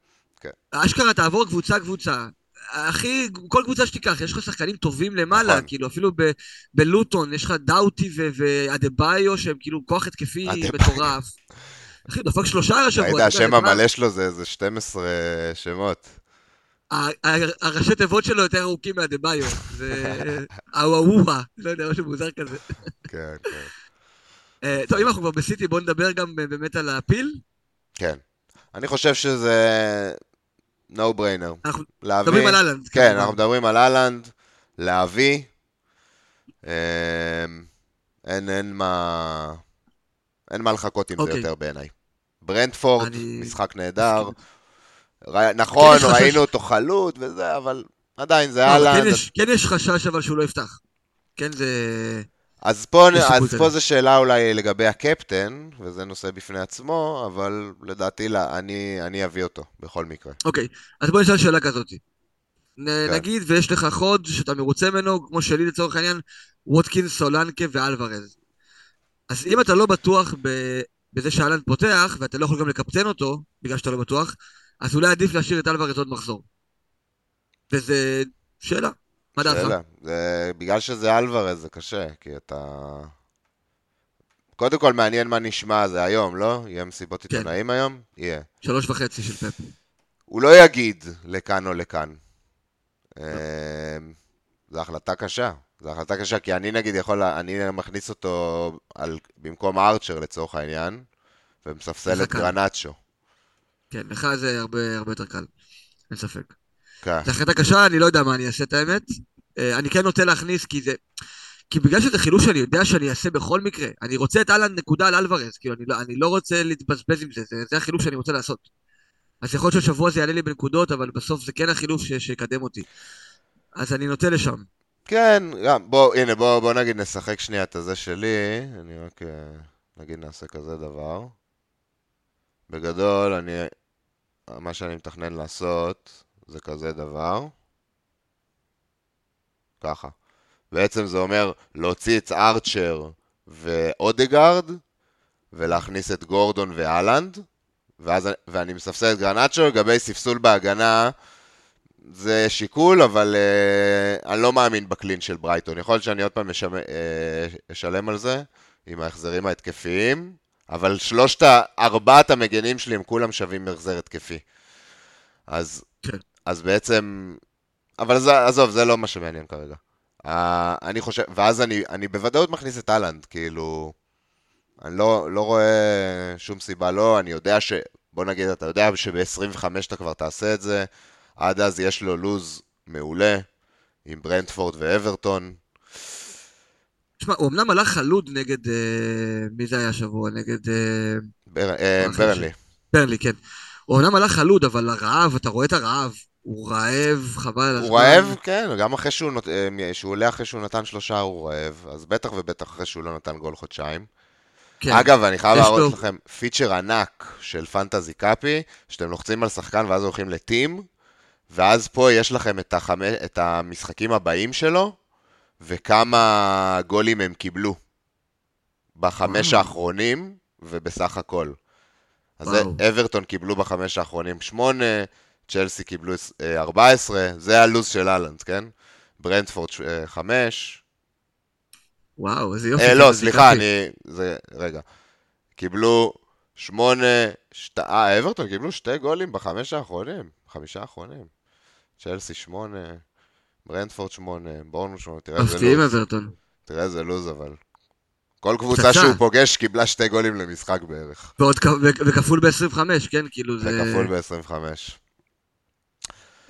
כן. אשכרה, תעבור קבוצה-קבוצה. אחי, כל קבוצה שתיקח, יש לך שחקנים טובים למעלה, נכון. כאילו אפילו ב- בלוטון, יש לך דאוטי ואדה-ביו שהם כאילו כוח התקפי מטורף. אחי, דפק שלושה השבוע. אתה יודע, השם המלא שלו זה איזה 12 שמות. הראשי תיבות שלו יותר ארוכים מהדה-ביו. זה אוואווה, לא יודע, משהו מוזר כזה. כן, כן. אה, טוב, אם אנחנו כבר בסיטי, בואו נדבר גם אה, באמת על הפיל. כן. אני חושב שזה no brainer. אנחנו מדברים על אהלנד. כן, אנחנו מדברים על אהלנד, להביא. אמ, אין, אין מה... אין מה לחכות עם זה אוקיי. יותר בעיניי. ברנדפורד, משחק נהדר. נכון, כן, ראינו אותו חלוט וזה, אבל עדיין זה אהלנד. כן, כן יש חשש אבל שהוא לא יפתח. כן, זה... אז פה, אז פה זו שאלה אולי לגבי הקפטן, וזה נושא בפני עצמו, אבל לדעתי לא, אני, אני אביא אותו בכל מקרה. אוקיי, אז בוא נשאל שאלה כזאת. נ, כן. נגיד ויש לך חוד שאתה מרוצה ממנו, כמו שלי לצורך העניין, ווטקינס, סולנקה ואלוורז. אז אם אתה לא בטוח ב, בזה שאלנד פותח, ואתה לא יכול גם לקפטן אותו, בגלל שאתה לא בטוח, אז אולי עדיף להשאיר את אלוורז עוד מחזור. וזה שאלה. מה דעתך? שאלה. זה, בגלל שזה אלוורז זה קשה, כי אתה... קודם כל מעניין מה נשמע זה היום, לא? יהיה מסיבות כן. עיתונאים היום? יהיה. שלוש וחצי של פפ. הוא לא יגיד לכאן או לכאן. לא. זו החלטה קשה. זו החלטה קשה, כי אני נגיד יכול, אני מכניס אותו על, במקום ארצ'ר לצורך העניין, ומספסל את גרנצ'ו. כן, לך זה הרבה, הרבה יותר קל, אין ספק. כן. זו החלטה קשה, אני לא יודע מה אני אעשה את האמת. אה, אני כן רוצה להכניס, כי זה... כי בגלל שזה חילוש שאני יודע שאני אעשה בכל מקרה, אני רוצה את אהלן נקודה על אלוורז, כאילו, אני לא, אני לא רוצה להתבזבז עם זה, זה, זה החילוש שאני רוצה לעשות. אז יכול להיות ששבוע זה יעלה לי בנקודות, אבל בסוף זה כן החילוף שיקדם אותי. אז אני נוטה לשם. כן, גם, בוא, הנה, בוא, בוא נגיד נשחק שנייה את הזה שלי, אני רק אה, נגיד נעשה כזה דבר. בגדול, אני, מה שאני מתכנן לעשות, זה כזה דבר. ככה. בעצם זה אומר להוציא את ארצ'ר ואודגרד, ולהכניס את גורדון ואלנד, ואז, ואני מספסל את גרנצ'ו לגבי ספסול בהגנה. זה שיקול, אבל uh, אני לא מאמין בקלין של ברייטון. יכול להיות שאני עוד פעם משמ... uh, אשלם על זה, עם ההחזרים ההתקפיים, אבל שלושת, ארבעת המגנים שלי הם כולם שווים החזר התקפי. אז, כן. אז בעצם... אבל זה, עזוב, זה לא מה שמעניין כרגע. Uh, אני חושב, ואז אני, אני בוודאות מכניס את אהלנד, כאילו... אני לא, לא רואה שום סיבה לא, אני יודע ש... בוא נגיד, אתה יודע שב-25 אתה כבר תעשה את זה, עד אז יש לו לוז מעולה, עם ברנדפורד ואברטון. תשמע, הוא אמנם הלך חלוד נגד, אה, מי זה היה השבוע? נגד... אה, בר, אה, ברנלי. ברלי, כן. הוא אמנם הלך חלוד, אבל הרעב, אתה רואה את הרעב. הוא רעב, חבל על הזמן. הוא רעב, כן, גם אחרי שהוא, נות... אה, שהוא עולה אחרי שהוא נתן שלושה הוא רעב, אז בטח ובטח אחרי שהוא לא נתן גול חודשיים. כן. אגב, אני חייב להראות לו- לכם פיצ'ר ענק של פנטזי קאפי, שאתם לוחצים על שחקן ואז הולכים לטים, ואז פה יש לכם את, החמ... את המשחקים הבאים שלו, וכמה גולים הם קיבלו בחמש. האחרונים, ובסך הכל. אז וואו. אברטון קיבלו בחמש האחרונים שמונה, צ'לסי קיבלו אה, 14, זה הלו"ז של אהלנד, כן? ברנדפורד אה, חמש, וואו, איזה יופי. אה, לא, סליחה. אני... זה... רגע. קיבלו שמונה... שת... אה, אברטון קיבלו שתי גולים בחמש האחרונים. חמישה האחרונים. צ'לסי שמונה, ברנדפורד שמונה, בורנמות' שמונה, תראה איזה מפתיעים לוז. אברטון. תראה איזה לוז אבל. כל קבוצה. שהוא פוגש קיבלה שתי גולים למשחק בערך. ועוד וכפול ב-25, כן? כאילו זה... זה כפול ב-25.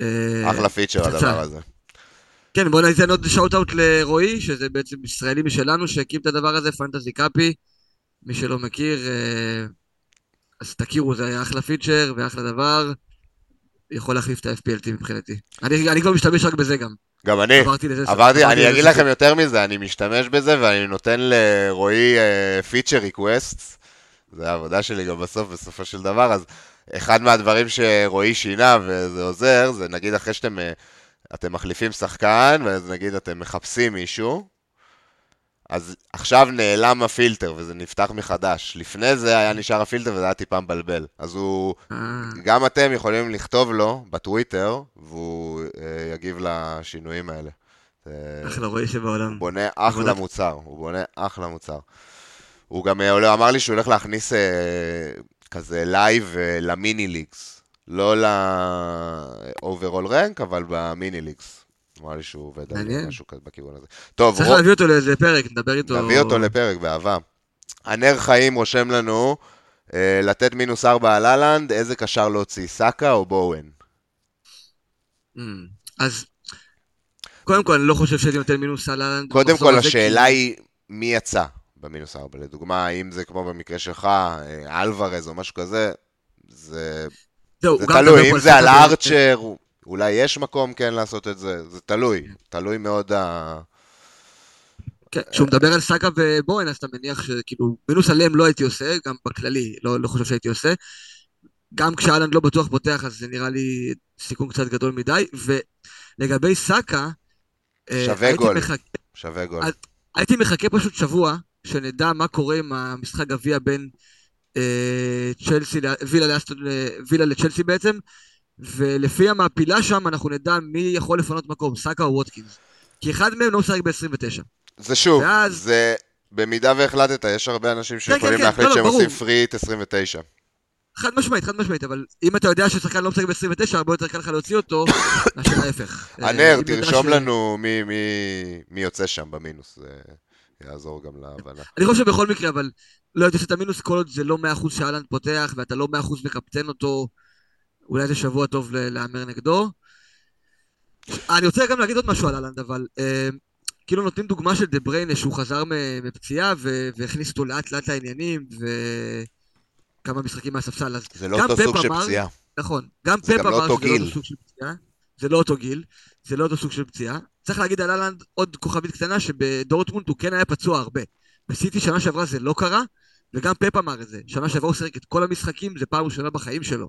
אה, אחלה feature. הדבר הזה. כן, בוא ניתן עוד shout-out לרועי, שזה בעצם ישראלי משלנו שהקים את הדבר הזה, פנטזי קאפי. מי שלא מכיר, אה, אז תכירו, זה היה אחלה feature ואחלה דבר. יכול להחליף את ה-FPLT מבחינתי. אני, אני כבר משתמש רק בזה גם. גם אני. עברתי לזה. עברתי, אני אגיד לכם יותר מזה, אני משתמש בזה ואני נותן לרועי feature request. זה העבודה שלי גם בסוף, בסופו של דבר, אז אחד מהדברים שרועי שינה וזה עוזר, זה נגיד אחרי שאתם אה, אתם מחליפים שחקן, ואז נגיד אתם מחפשים מישהו, אז עכשיו נעלם הפילטר וזה נפתח מחדש. לפני זה היה נשאר הפילטר וזה היה טיפה מבלבל. אז הוא, אה, גם אתם יכולים לכתוב לו בטוויטר, והוא אה, יגיב לשינויים האלה. זה- אחלה רועי שבעולם. הוא בונה אחלה מוצר, הוא בונה אחלה מוצר. הוא גם אה, אמר לי שהוא הולך להכניס אה, כזה live אה, ל mini leagues. לא ל overall rank, אבל ב mini leagues. אמר לי שהוא עובד על. משהו כזה בכיוון הזה. טוב, צריך רוב- להביא אותו לאיזה פרק, נדבר איתו. נביא אותו לפרק, באהבה. הנר חיים רושם לנו, אה, לתת מינוס ארבע על אהלנד, איזה קשר להוציא, סאקה או בואוין? Mm. אז, קודם כל, אני לא חושב שהייתי נותן מינוס על אהלנד. קודם כל, השאלה כי- היא, מי יצא במינוס ארבע? לדוגמה, אם זה כמו במקרה שלך, אה, אלוורז או משהו כזה, זה, זהו, זה הוא תלוי. אם זה על ארצ'ר, אולי יש מקום כן לעשות את זה, זה תלוי. תלוי מאוד ה... כן, כשהוא מדבר על סאקה ובוהן, אז אתה מניח שכאילו, מינוס עליהם לא הייתי עושה, גם בכללי, לא, לא חושב שהייתי עושה. גם כשאלנד לא בטוח פותח, אז זה נראה לי סיכון קצת גדול מדי. ולגבי סאקה, אה, שווה גול. מחכה, שווה גול. הייתי מחכה פשוט שבוע, שנדע מה קורה עם המשחק גביע בין אה, צ'לסי, וילה, לאסטון, וילה לצ'לסי בעצם, ולפי המעפילה שם אנחנו נדע מי יכול לפנות מקום, סאקה או ווטקינס. כי אחד מהם לא משחק ב-29. זה שוב, ואז- זה... במידה והחלטת, יש הרבה אנשים שיכולים כן, להחליט לא, לא, שהם ברור. עושים פריט 29. חד משמעית, חד משמעית, אבל אם אתה יודע ששחקן לא משחק ב-29, הרבה יותר קל לך להוציא אותו, מאשר ההפך. אה, הנר, תרשום לנו מי- מי- מי יוצא שם במינוס, זה יעזור גם להבנה. אני חושב בכל מקרה, אבל לא הייתי עושה את המינוס כל עוד זה לא 100% שאלנד פותח, ואתה לא 100% מקפטן אותו, אולי זה שבוע טוב להמר נגדו. אני רוצה גם להגיד עוד משהו על אהלנד, אבל אה, כאילו נותנים דוגמה של דה בריינה שהוא חזר מפציעה והכניס אותו לאט לאט לעניינים, וכמה משחקים מהספסל, אז זה לא אותו סוג של פציעה. נכון, גם פפ לא אמר שזה לא. אותו סוג של פציעה, זה לא אותו גיל, זה לא אותו סוג של פציעה. צריך להגיד על אהלנד עוד כוכבית קטנה, שבדורטמונד הוא כן היה פצוע הרבה. בסיטי שנה שעברה זה לא קרה, וגם פפ אמר את זה. שנה שעברה הוא שיחק את כל המשחקים, זה פעם ראשונה בחיים שלו.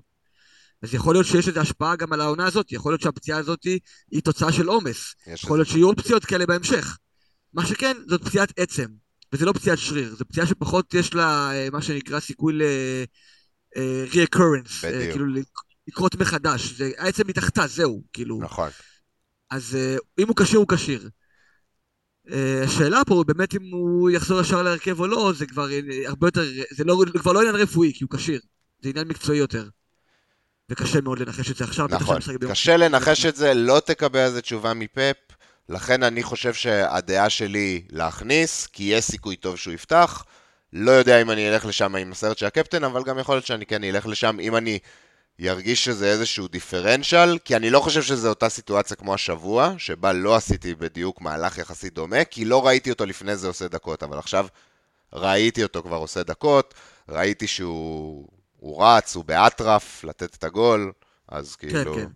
אז יכול להיות שיש לזה השפעה גם על העונה הזאת, יכול להיות שהפציעה הזאת היא תוצאה של עומס. יכול להיות שיהיו פציעות כאלה בהמשך. מה שכן, זאת פציעת עצם, וזה לא פציעת שריר, זו פציעה שפחות יש לה אה, מה שנקרא סיכוי ל... אה, reoccurrence, אה. כאילו לקרות מחדש, זה העצם מתחתה, זהו, כאילו. נכון. אז אה, אם הוא כשיר, הוא כשיר. השאלה פה, באמת אם הוא יחזור ישר להרכב או לא, זה כבר הרבה יותר, זה לא, כבר לא עניין רפואי, כי הוא כשיר. זה עניין מקצועי יותר. וקשה מאוד לנחש את זה עכשיו. נכון, קשה לנחש את זה, לא תקבל על זה תשובה מפפ, לכן אני חושב שהדעה שלי להכניס, כי יש סיכוי טוב שהוא יפתח. לא יודע אם אני אלך לשם עם הסרט של הקפטן, אבל גם יכול להיות שאני כן אלך לשם אם אני ירגיש שזה איזשהו דיפרנציאל, כי אני לא חושב שזו אותה סיטואציה כמו השבוע, שבה לא עשיתי בדיוק מהלך יחסית דומה, כי לא ראיתי אותו לפני זה עושה דקות, אבל עכשיו ראיתי אותו כבר עושה דקות, ראיתי שהוא הוא רץ, הוא באטרף, לתת את הגול, אז כן, כאילו... כן.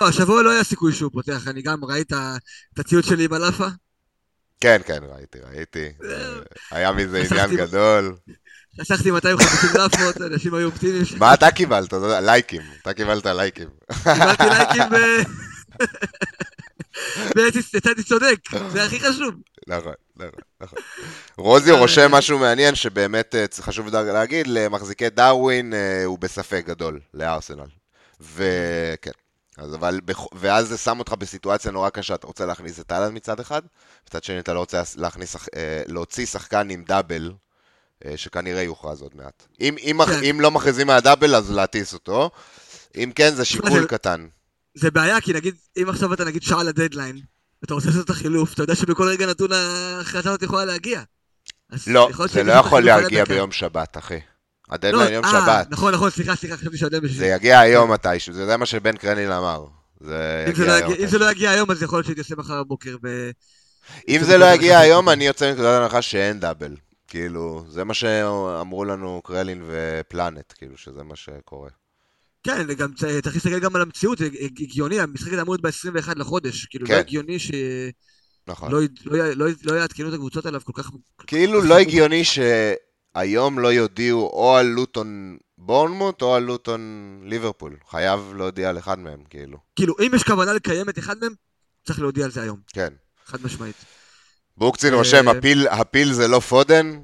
לא, השבוע לא היה סיכוי שהוא פותח, אני גם ראית את הציוד שלי עם הלאפה? כן, כן, ראיתי, ראיתי. אה, היה מזה עניין גדול. חסכתי 250 לאפות, אנשים היו אופטימיים. מה אתה קיבלת? לייקים. אתה קיבלת לייקים. קיבלתי לייקים. בעצם יצאתי צודק, זה הכי חשוב. נכון, נכון, נכון. רוזי רושם משהו מעניין שבאמת אה, חשוב להגיד, למחזיקי דרווין אה, הוא בספק גדול, לארסנל. וכן. אז אבל, ואז זה שם אותך בסיטואציה נורא קשה, אתה רוצה להכניס את אהלן מצד אחד, מצד שני אתה לא רוצה להכניס, אה, להוציא שחקן עם דאבל, אה, שכנראה יוכרז עוד מעט. אם, אם, כן. אם לא מכריזים מהדאבל, אז להטיס אותו. אם כן, זה שיקול קטן. זה בעיה, כי נגיד, אם עכשיו אתה נגיד שעה לדדליין, ואתה רוצה לעשות את החילוף, אתה יודע שבכל רגע נתון ההחלטה הזאת יכולה להגיע. לא, זה לא יכול החילוף על להגיע. ביום שבת, אחי. לא, הדדליין יום אה, שבת. נכון, נכון, סליחה, סליחה, חשבתי בשביל... זה יגיע היום מתישהו, זה מה שבן קרניל אמר. אם זה לא יגיע-. לא היום, אז יכול להיות תעשה מחר בבוקר. אם זה לא יגיע היום. אני יוצא מנקודת הנחה שאין דאבל. כאילו, זה מה שאמרו לנו קרלין ופלנט, כאילו, שזה מה שקורה. כן, וגם צריך להסתכל גם על המציאות, זה הג- הגיוני, המשחק הזה אמור להיות ב-21 לחודש, כאילו, כן. לא הגיוני שלא נכון. לא, לא, לא, לא יעדכנו את הקבוצות עליו כל כך... כאילו לא הגיוני שהיום לא יודיעו או על לוטון בורנמוט או על לוטון ליברפול. חייב להודיע על אחד מהם, כאילו. כאילו, אם יש כוונה לקיים את אחד מהם, צריך להודיע על זה היום, כן. חד משמעית. בוקצין אה, רושם, הפיל, הפיל זה לא פודן,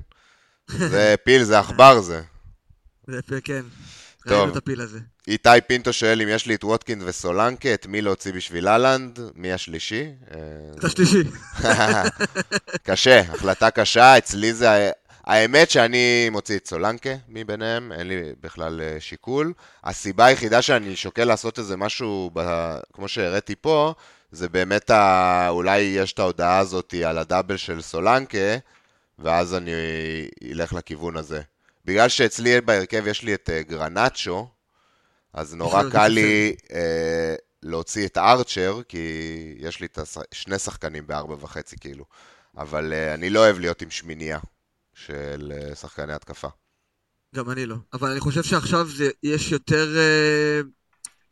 זה פיל, זה עכבר זה. זה כן. טוב. ראינו את הפיל הזה. איתי פינטו שואל אם יש לי את ווטקינס וסולנקה, את מי להוציא בשביל אהלנד? מי השלישי? אה, את השלישי. קשה, החלטה קשה, אצלי זה... האמת שאני מוציא את סולנקה מביניהם, אין לי בכלל אה, שיקול. הסיבה היחידה שאני שוקל לעשות איזה משהו, ב... כמו שהראיתי פה, זה באמת ה... אולי יש את ההודעה הזאת על הדאבל של סולנקה, ואז אני אלך לכיוון הזה. בגלל שאצלי בהרכב יש לי את אה, גרנצ'ו, אז נורא קל לי אה, להוציא את ארצ'ר, כי יש לי את הש... שני שחקנים בארבע וחצי, כאילו. אבל אה, אני לא אוהב להיות עם שמינייה של אה, שחקני התקפה. גם אני לא. אבל אני חושב שעכשיו זה, יש יותר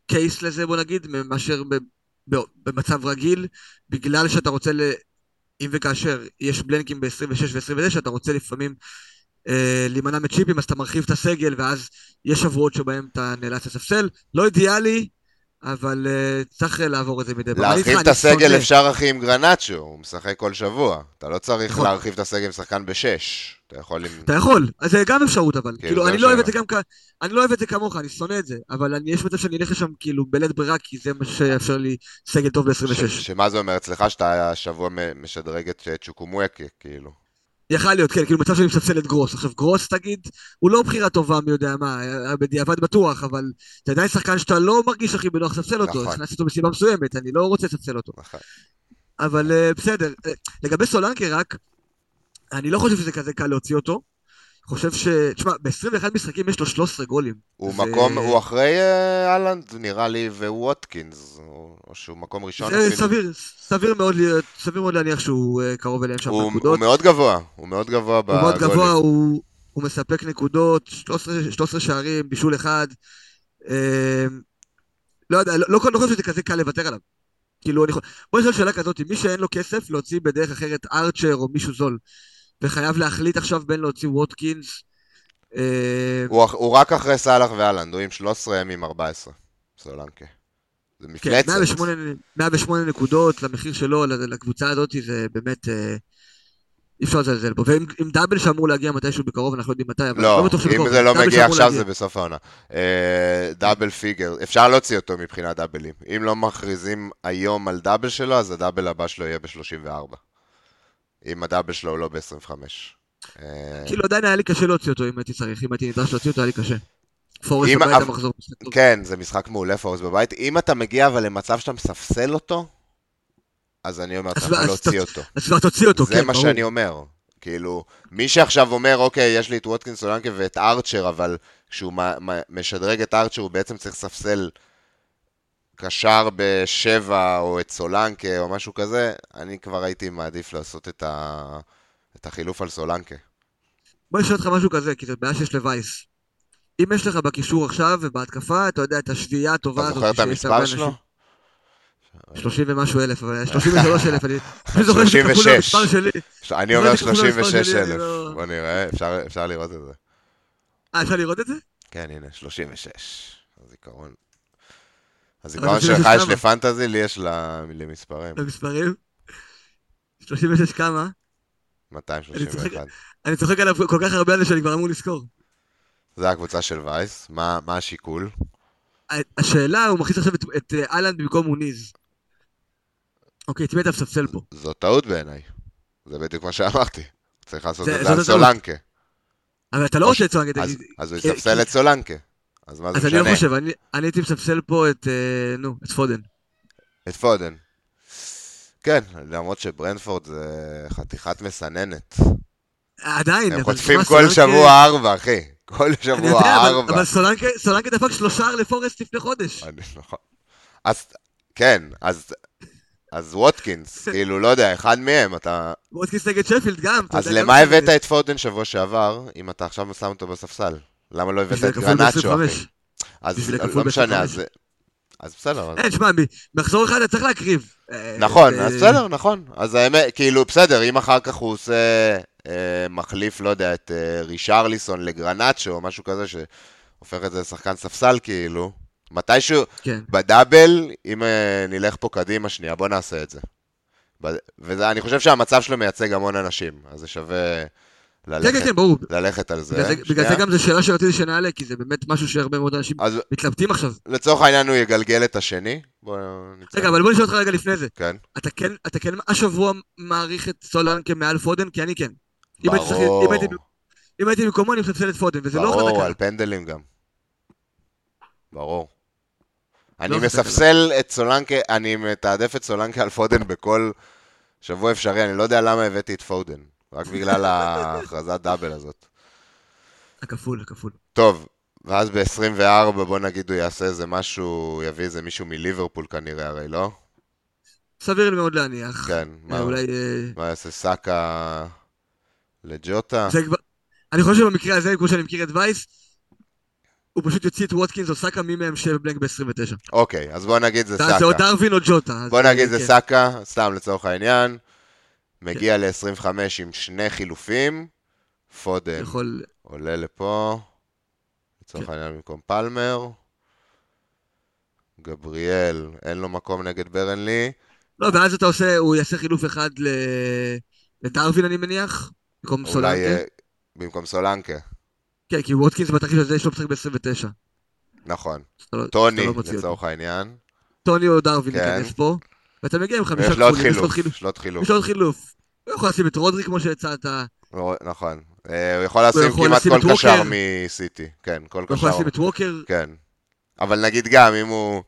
קייס לזה, בוא נגיד, מאשר ב, ב, במצב רגיל, בגלל שאתה רוצה, ל, אם וכאשר יש בלנקים ב-26 ו-29, אתה רוצה לפעמים אה, להימנע מצ'יפים, אז אתה מרחיב את הסגל, ואז יש שבועות שבהם אתה נאלץ לספסל. לא אידיאלי, אבל אה, צריך לעבור את זה מדי פעם. להרחיב את הסגל. אפשר אחי עם גרנצ'ו, הוא משחק כל שבוע. אתה לא צריך נכון. להרחיב את הסגל עם שחקן בשש. אתה יכול עם... אתה יכול, אז זה גם אפשרות אבל, כאילו זה אני לא אוהב את זה גם כ... אני לא אוהב את זה כמוך, אני שונא את זה, אבל אני, יש מצב שאני אלך לשם כאילו בלית ברירה, כי זה מה שיאפשר לי סגל טוב ש- ב-26. שמה זה אומר אצלך שאתה השבוע משדרג את צ'וקומואקה, כאילו. יכל להיות, כן, כאילו מצב שאני מספסל את גרוס. עכשיו גרוס תגיד, הוא לא בחירה טובה מי יודע מה, היה בדיעבד בטוח, אבל זה עדיין שחקן שאתה לא מרגיש הכי בנוח לספסל אותו, נכון. הכנסתי אותו מסיבה מסוימת, אני לא רוצה לספסל אותו. נכון. אבל אה, בסדר, אה, לגבי סולנקה רק, אני לא חושב שזה כזה קל להוציא אותו. חושב ש... תשמע, ב-21 משחקים יש לו 13 גולים. הוא זה- מקום, הוא אחרי אה, אהלנד, נראה לי, וווטקינס, או שהוא מקום ראשון זה אפילו. סביר, סביר מאוד, סביר מאוד להניח שהוא אה, קרוב אליהם שם הוא, בנקודות. הוא מאוד גבוה, הוא מאוד גבוה הוא מאוד בגולים. גבוה, הוא, הוא מספק נקודות, 13, 13 שערים, בישול אחד. אה, לא יודע, לא, לא, לא חושב שזה כזה קל לוותר עליו. כאילו, אני, חו- בוא נשאל שאלה כזאת, מי שאין לו כסף להוציא בדרך אחרת ארצ'ר או מישהו זול, וחייב להחליט עכשיו בין להוציא ווטקינס, אה, הוא, רק אחרי סאלח ואלנד, הוא עם 13 הם עם 14, סולנקה. זה כן, מפלצת. 108, 108 נקודות למחיר שלו, לקבוצה הזאת, זה באמת... אה, אי אפשר לזלזל בו. עם דאבל שאמור להגיע מתישהו בקרוב, אנחנו לא יודעים מתי, אבל לא, בטוח אם. זה לא מגיע עכשיו. זה בסוף העונה. אה, דאבל פיגר, אפשר להוציא אותו מבחינת דאבלים. אם לא מכריזים היום על דאבל שלו, אז הדאבל הבא שלו יהיה ב-34. אם הדאבל שלו הוא לא ב-25. כאילו עדיין היה לי קשה להוציא אותו אם הייתי צריך, אם הייתי נדרש להוציא אותו היה לי קשה. פורסט אם- בבית המחזור. כן, זה משחק מעולה פורס בבית. אם אתה מגיע אבל למצב שאתה מספסל אותו, אז אני אומר, אתה יכול להוציא אותו. אז כבר תוציא אותו, זה כן, מה ברור. שאני אומר. כאילו, מי שעכשיו אומר, אוקיי, יש לי את ווטקינס סולנקה ואת ארצ'ר, אבל כשהוא משדרג את ארצ'ר, הוא בעצם צריך לספסל קשר בשבע, או את סולנקה, או משהו כזה, אני כבר הייתי מעדיף לעשות את, ה... את החילוף על סולנקה. בוא נשאל אותך משהו כזה, כי זו בעיה שיש לווייס. אם יש לך בקישור עכשיו ובהתקפה, אתה יודע, את השביעייה הטובה אתה הזאת. זוכר את המספר שלו? אנשים. 30 ומשהו אלף, אבל 33 אלף, אני זוכר שזה כפול 36. במספר שלי. אני אומר יודע כפול המספר 36 שלי, אני אלף. לא- בוא נראה, אפשר, אפשר לראות את זה. אה, אפשר לראות את זה? כן, הנה, 36. הזיכרון. הזיכרון זה שלך? יש לפנטזי, לי יש למספרים. במספרים? 36 כמה? 231. אני צוחק עליו כל כך הרבה על זה שאני כבר אמור לזכור. זה הקבוצה של וייס, מה מה השיקול? השאלה, הוא מכניס עכשיו את- את אה, אהלנד במקום מוניז. אוקיי, את מי אתה מספסל פה? זו טעות בעיניי. זה בדיוק מה שאמרתי. צריך לעשות את זה על. סולנקה. אבל אתה לא רוצה את סולנקה, אז-. אז הוא כי- יספסל כי- את סולנקה. אז מה זה אז אני לא משנה? חושב, אני אני הייתי מספסל פה את, אה, נו, את פודן. את פודן. כן, למרות שברנפורד זה חתיכת מסננת. עדיין, הם חוטפים כל שבוע ארבע, אחי. כל שבוע ארבע. אבל סולנקה דפק שלושה לפורסט לפני חודש. נכון. אז, כן, אז, אז ווטקינס, כאילו, לא יודע, אחד מהם, אתה... וודקיס נגד שפילד גם. אז למה הבאת את פודן שבוע שעבר, אם אתה עכשיו שם אותו בספסל? למה לא הבאת את גרנצ'ו, ב-25. אחי? אז לא- משנה, אז... אז בסדר, אין, שמע, מחזור אחד אתה צריך להקריב. אה, נכון, אה, אז בסדר, נכון. אז האמת, כאילו, בסדר, אם אחר כך הוא עושה אה, מחליף, לא יודע, את רישרליסון לגרנצ'ו, או משהו כזה, שהופך את זה לשחקן ספסל, כאילו, מתישהו, כן. בדאבל, אם נלך פה קדימה שנייה, בוא נעשה את זה. ואני חושב שהמצב שלו מייצג המון אנשים, אז זה שווה ללכת, כן, כן, ברור. ללכת על זה. בגלל זה- בגלל זה. גם זו שאלה שרציתי שנעלה, כי זה באמת משהו שהרבה מאוד אנשים אז מתלבטים עכשיו. לצורך העניין הוא יגלגל את השני. בוא נצא. רגע, אבל בוא נשאל אותך רגע לפני זה. כן, אתה כן, אתה כן השבוע מעריך את סולנקה מעל פודן? כי אני כן. אם ברור. הייתי- אם הייתי במקומו, אני מספסל את פודן, וזה לא ברור, חזקה. על פנדלים גם. ברור. אני לא. מספסל את סולנקה, אני מתעדף את סולנקה על פודן בכל שבוע אפשרי, אני לא יודע למה הבאתי את פודן, רק בגלל ההכרזת דאבל הזאת. הכפול, הכפול. טוב, ואז ב-24 בוא נגיד הוא יעשה איזה משהו, יביא איזה מישהו מליברפול כנראה, הרי לא? סביר לי מאוד להניח. כן, אה, מה, אולי... אה, מה יעשה סאקה לג'וטה? זה כבר... אני חושב שבמקרה הזה, כמו שאני מכיר את וייס, הוא פשוט יוציא את ווטקינס או סאקה, מי מהם שב בלנק ב-29. אוקיי, אז בוא נגיד זה זה או סאקה. דרווין או ג'וטה. בוא נגיד זה כן. סאקה, סתם לצורך העניין. מגיע ל-25 עם שני חילופים. פודן יכול... עולה לפה, לצורך כן. העניין במקום פלמר. גבריאל, אין לו מקום נגד ברנלי. לא, ואז אתה עושה, הוא יעשה חילוף אחד. לדרווין, אני מניח, במקום אולי סולנקה. אה, במקום סולנקה. כן, כי ווטקינס בתרחיש הזה יש לו משחק ב-29. נכון. לא- טוני, לא. לצורך העניין. טוני או דרווין כן. ייכנס פה, ואתה מגיע עם חמישה כפולים, יש לו עוד חילוף. חילוף. יש לו עוד חילוף. יש לו עוד חילוף. הוא יכול לשים את רודרי כמו שהצעת, הוא נכון. אה, הוא יכול לשים יכול כמעט כל. קשר מסיטי. כן, כל יכול קשר. לשים את ווקר, כן. אבל נגיד גם, אם הוא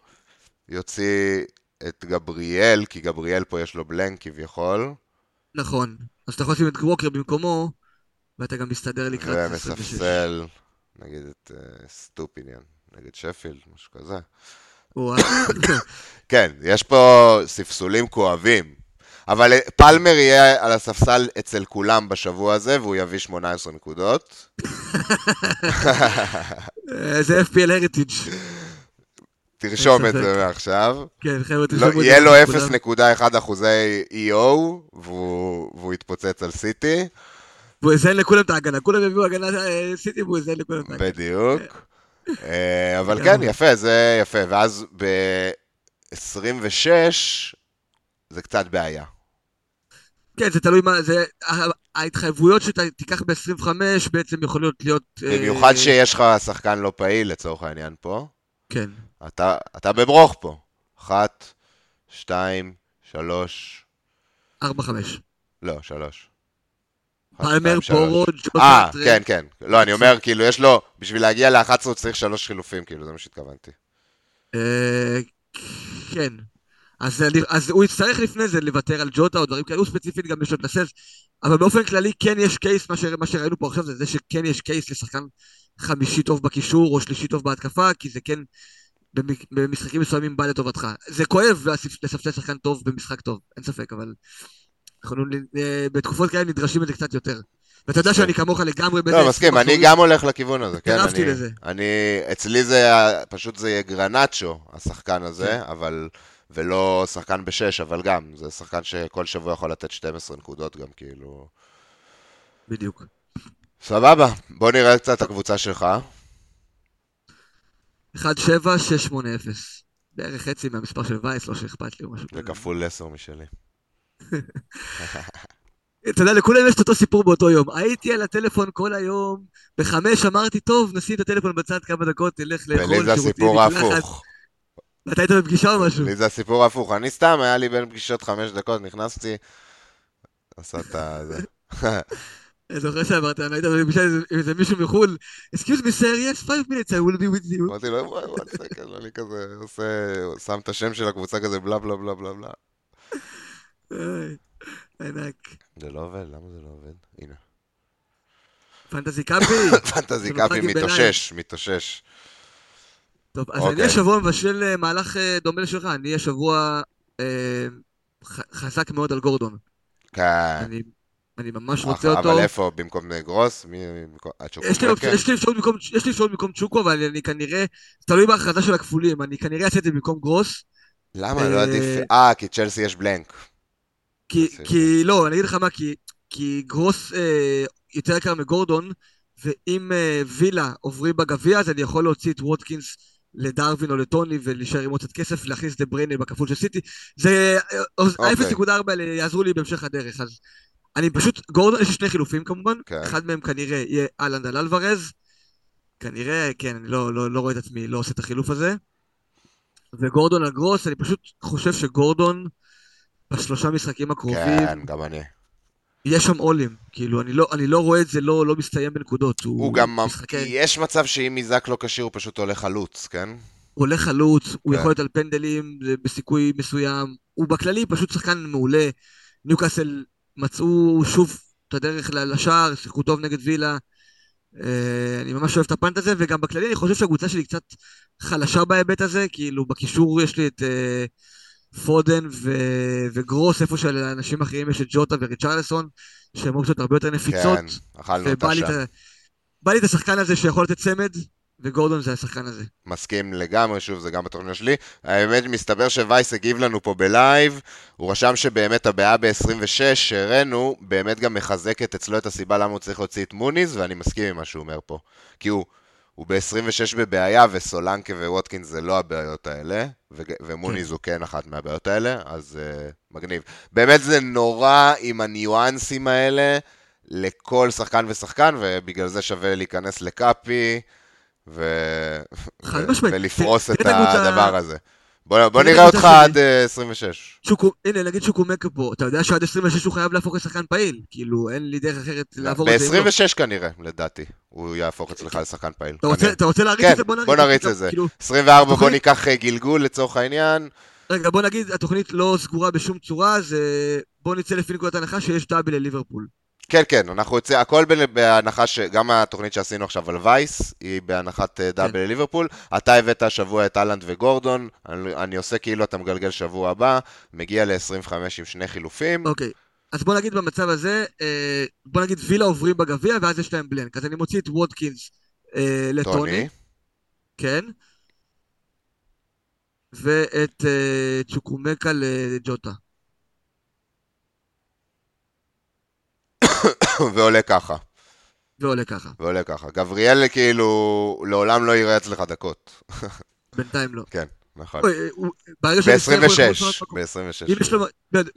יוציא את גבריאל, כי גבריאל פה יש לו בלנק כביכול, נכון. אז אתה יכול לשים את ווקר במקומו, ואתה גם מסתדר לקראת 26. ומספסל, נגיד את אה, סטופיניאן, נגד שפילד, משהו כזה. כן, יש פה ספסולים כואבים. אבל אה, פלמר יהיה על הספסל אצל כולם בשבוע הזה, והוא יביא 18 נקודות. אה, זה FPL heritage. תרשום את. זה מעכשיו. כן, חבר'ה, לא, תרשמו את זה. יהיה לו כולם. 0.1 אחוזי EO, והוא, יתפוצץ על סיטי, והוא יזיין לכולם את ההגנה. כולם יביאו הגנה אה, סיטי והוא יזיין לכולם את ההגנה. בדיוק. אה, אבל. כן, יפה, זה יפה. ואז ב-26 זה קצת בעיה. כן, זה תלוי מה, זה... ההתחייבויות שאתה תיקח ב-25 בעצם יכולות להיות... אה, במיוחד שיש לך שחקן לא פעיל לצורך העניין פה. כן. אתה, אתה בברוך פה. אחת, שתיים, שלוש, 4-5. לא, שלוש. פלמר. פורו, ג'וטה, אה. כן, כן. לא, אני אומר, כאילו, יש לו, בשביל להגיע ל-11 הוא צריך שלוש חילופים, כאילו, זה מה שהתכוונתי. אה, כן. אז, אני- אז הוא יצטרך לפני זה לוותר על ג'וטה או דברים כאלה, הוא ספציפית גם יש לו את הסס, אבל באופן כללי כן יש קייס, מה, ש... מה שראינו פה עכשיו זה זה שכן יש קייס לשחקן חמישי טוב בקישור או שלישי טוב בהתקפה, כי זה כן במשחקים מסוימים בא לטובתך. זה כואב לספסל שחקן טוב במשחק טוב, אין ספק, אבל אנחנו אה, בתקופות כאלה נדרשים לזה קצת יותר. ואתה יודע שאני כמוך לגמרי בזה. לא, מסכים, אני גם הולך לכיוון הזה, כן? התקרבתי אני- לזה. אני, אצלי זה, פשוט זה יהיה גרנצ'ו, השחקן הזה, כן. אבל, ולא שחקן בשש, אבל גם, זה שחקן שכל שבוע יכול לתת 12 נקודות גם, כאילו... בדיוק. סבבה, בוא נראה קצת את הקבוצה שלך. 1-7-6-8-0. בערך חצי מהמספר של וייס, לא שאכפת לי או משהו זה כזה. כפול 10 משלי. אתה יודע, לכולם יש את אותו סיפור באותו יום. הייתי על הטלפון כל היום, בחמש אמרתי, טוב, נשים את הטלפון בצד כמה דקות, נלך לאכול ולי זה שירותים, הסיפור. ההפוך. ואתה היית בפגישה או משהו? לי זה הסיפור ההפוך. אני סתם, היה לי בין פגישות חמש דקות, נכנסתי, עשה את. זה. אני זוכר שאמרת, אני היית בפגישה עם איזה- מישהו מחו"ל, excuse me sir, yes, five minutes, I will be with you. אמרתי לו, וואי, וואי, אני כזה עושה, שם את השם של הקבוצה כזה, בלה בלה בלה בלה בלה. ענק. זה לא עובד, למה זה לא עובד? הנה. פנטזי קאפי. פנטזי קאפי מתאושש, מתאושש. טוב, אז אוקיי. אני השבוע מבשל אה, מהלך אה, דומה לשלך, אני השבוע אה, חזק מאוד על גורדון. כן. אני ממש רוצה אותו. אבל איפה, במקום גרוס? יש לי, אפשרות במקום, אפשרות במקום צ'וקו, אבל אני כנראה, תלוי בהכרזה של הכפולים, אני כנראה אעשה את זה במקום גרוס, למה לא עדיף... אה, כי צ'לסי יש בלנק. כי. כי לא, אני אגיד לך מה, כי, כי גרוס אה, יותר יקר מגורדון, ואם אה, וילה עוברים בגביע, אז אני יכול להוציא את ווטקינס לדרווין או לטוני ולהישאר עם עוד קצת כסף, להכניס את בריינה בכפול של סיטי. זה, אה, אוקיי. ה-0.4 האלה יעזרו לי בהמשך הדרך, אז אני פשוט, גורדון, יש לי שני חילופים כמובן, כן. אחד מהם כנראה יהיה אהלנד על אלוורז, כנראה, כן, אני לא, לא, לא רואה את עצמי, לא עושה את החילוף הזה. וגורדון על גרוס, אני פשוט חושב שגורדון בשלושה משחקים הקרובים, כן, גם אני. יש שם עולים, כאילו, אני לא, אני לא רואה את זה לא, לא מסתיים בנקודות, הוא, הוא גם... משחקי, יש מצב שאם איזק לא כשיר, הוא פשוט עולה חלוץ, כן? הוא הולך חלוץ, הוא כן. יכול להיות על פנדלים בסיכוי מסוים, הוא בכללי פשוט שחקן מעולה, ניוקאסל מצאו שוב את הדרך לשער, שיחקו טוב נגד וילה, אה, אני ממש אוהב את הפאנט הזה, וגם בכללי אני חושב שהקבוצה שלי קצת חלשה בהיבט הזה, כאילו בקישור יש לי את אה, פודן ו- וגרוס, איפה שלאנשים אחרים יש את ג'וטה וריצ'רלסון, שהם אופציות הרבה יותר נפיצות. כן, אכלנו אותה שם. בא לי את השחקן הזה שיכול לתת צמד, וגורדון זה השחקן הזה. מסכים לגמרי, שוב, זה גם בתוכנית שלי. האמת, מסתבר שווייס הגיב לנו פה בלייב, הוא רשם שבאמת הבעיה ב-26 שהראינו, באמת גם מחזקת אצלו את הסיבה למה הוא צריך להוציא את מוניז, ואני מסכים עם מה שהוא אומר פה. כי הוא, הוא ב-26 בבעיה, וסולנקה וווטקינס זה לא הבעיות האלה, ו- ומוניז הוא כן אחת מהבעיות האלה, אז uh, מגניב. באמת זה נורא עם הניואנסים האלה לכל שחקן ושחקן, ובגלל זה שווה להיכנס לקאפי. ו... ו-. ולפרוס את הדבר הזה. בוא, בוא נראה אותך. עד אה, 26. שוקו, הנה נגיד שוקומקה פה, אתה יודע שעד 26 הוא חייב להפוך לשחקן פעיל, כאילו אין לי דרך אחרת לעבור את זה. לא. ב-26 כנראה, לדעתי, הוא יהפוך אצלך לשחקן פעיל. אתה רוצה-. אתה רוצה להריץ כן, את זה? בוא נריץ בוא נריץ את זה. כאילו, 24 בוא תוכנית- ניקח אה, גלגול לצורך העניין. רגע, בוא נגיד, התוכנית לא סגורה בשום צורה, אז אה, בוא נצא לפי נקודת הנחה שיש דאבל לליברפול. כן, כן, אנחנו יוצא, הכל בהנחה ש... גם התוכנית שעשינו עכשיו על וייס, היא בהנחת אה, דאבל כן. לליברפול. אתה הבאת השבוע את אהלנד וגורדון, אני, אני עושה כאילו אתה מגלגל שבוע הבא, מגיע ל-25 עם שני חילופים. אוקיי, אז בוא נגיד במצב הזה, אה, בוא נגיד וילה עוברים בגביע, ואז יש להם בלנק. אז אני מוציא את וודקינס אה, לטוני, טוני, כן, ואת צ'וקומקה לג'וטה. ועולה ככה. ועולה ככה. ועולה ככה. גבריאל כאילו לעולם לא יראה אצלך דקות. בינתיים לא. כן, נכון. אוי, אה, הוא- ברגע שהוא יצטרך, הוא יכול לשנות ב-26, מקום. ב-26. אם יש לו,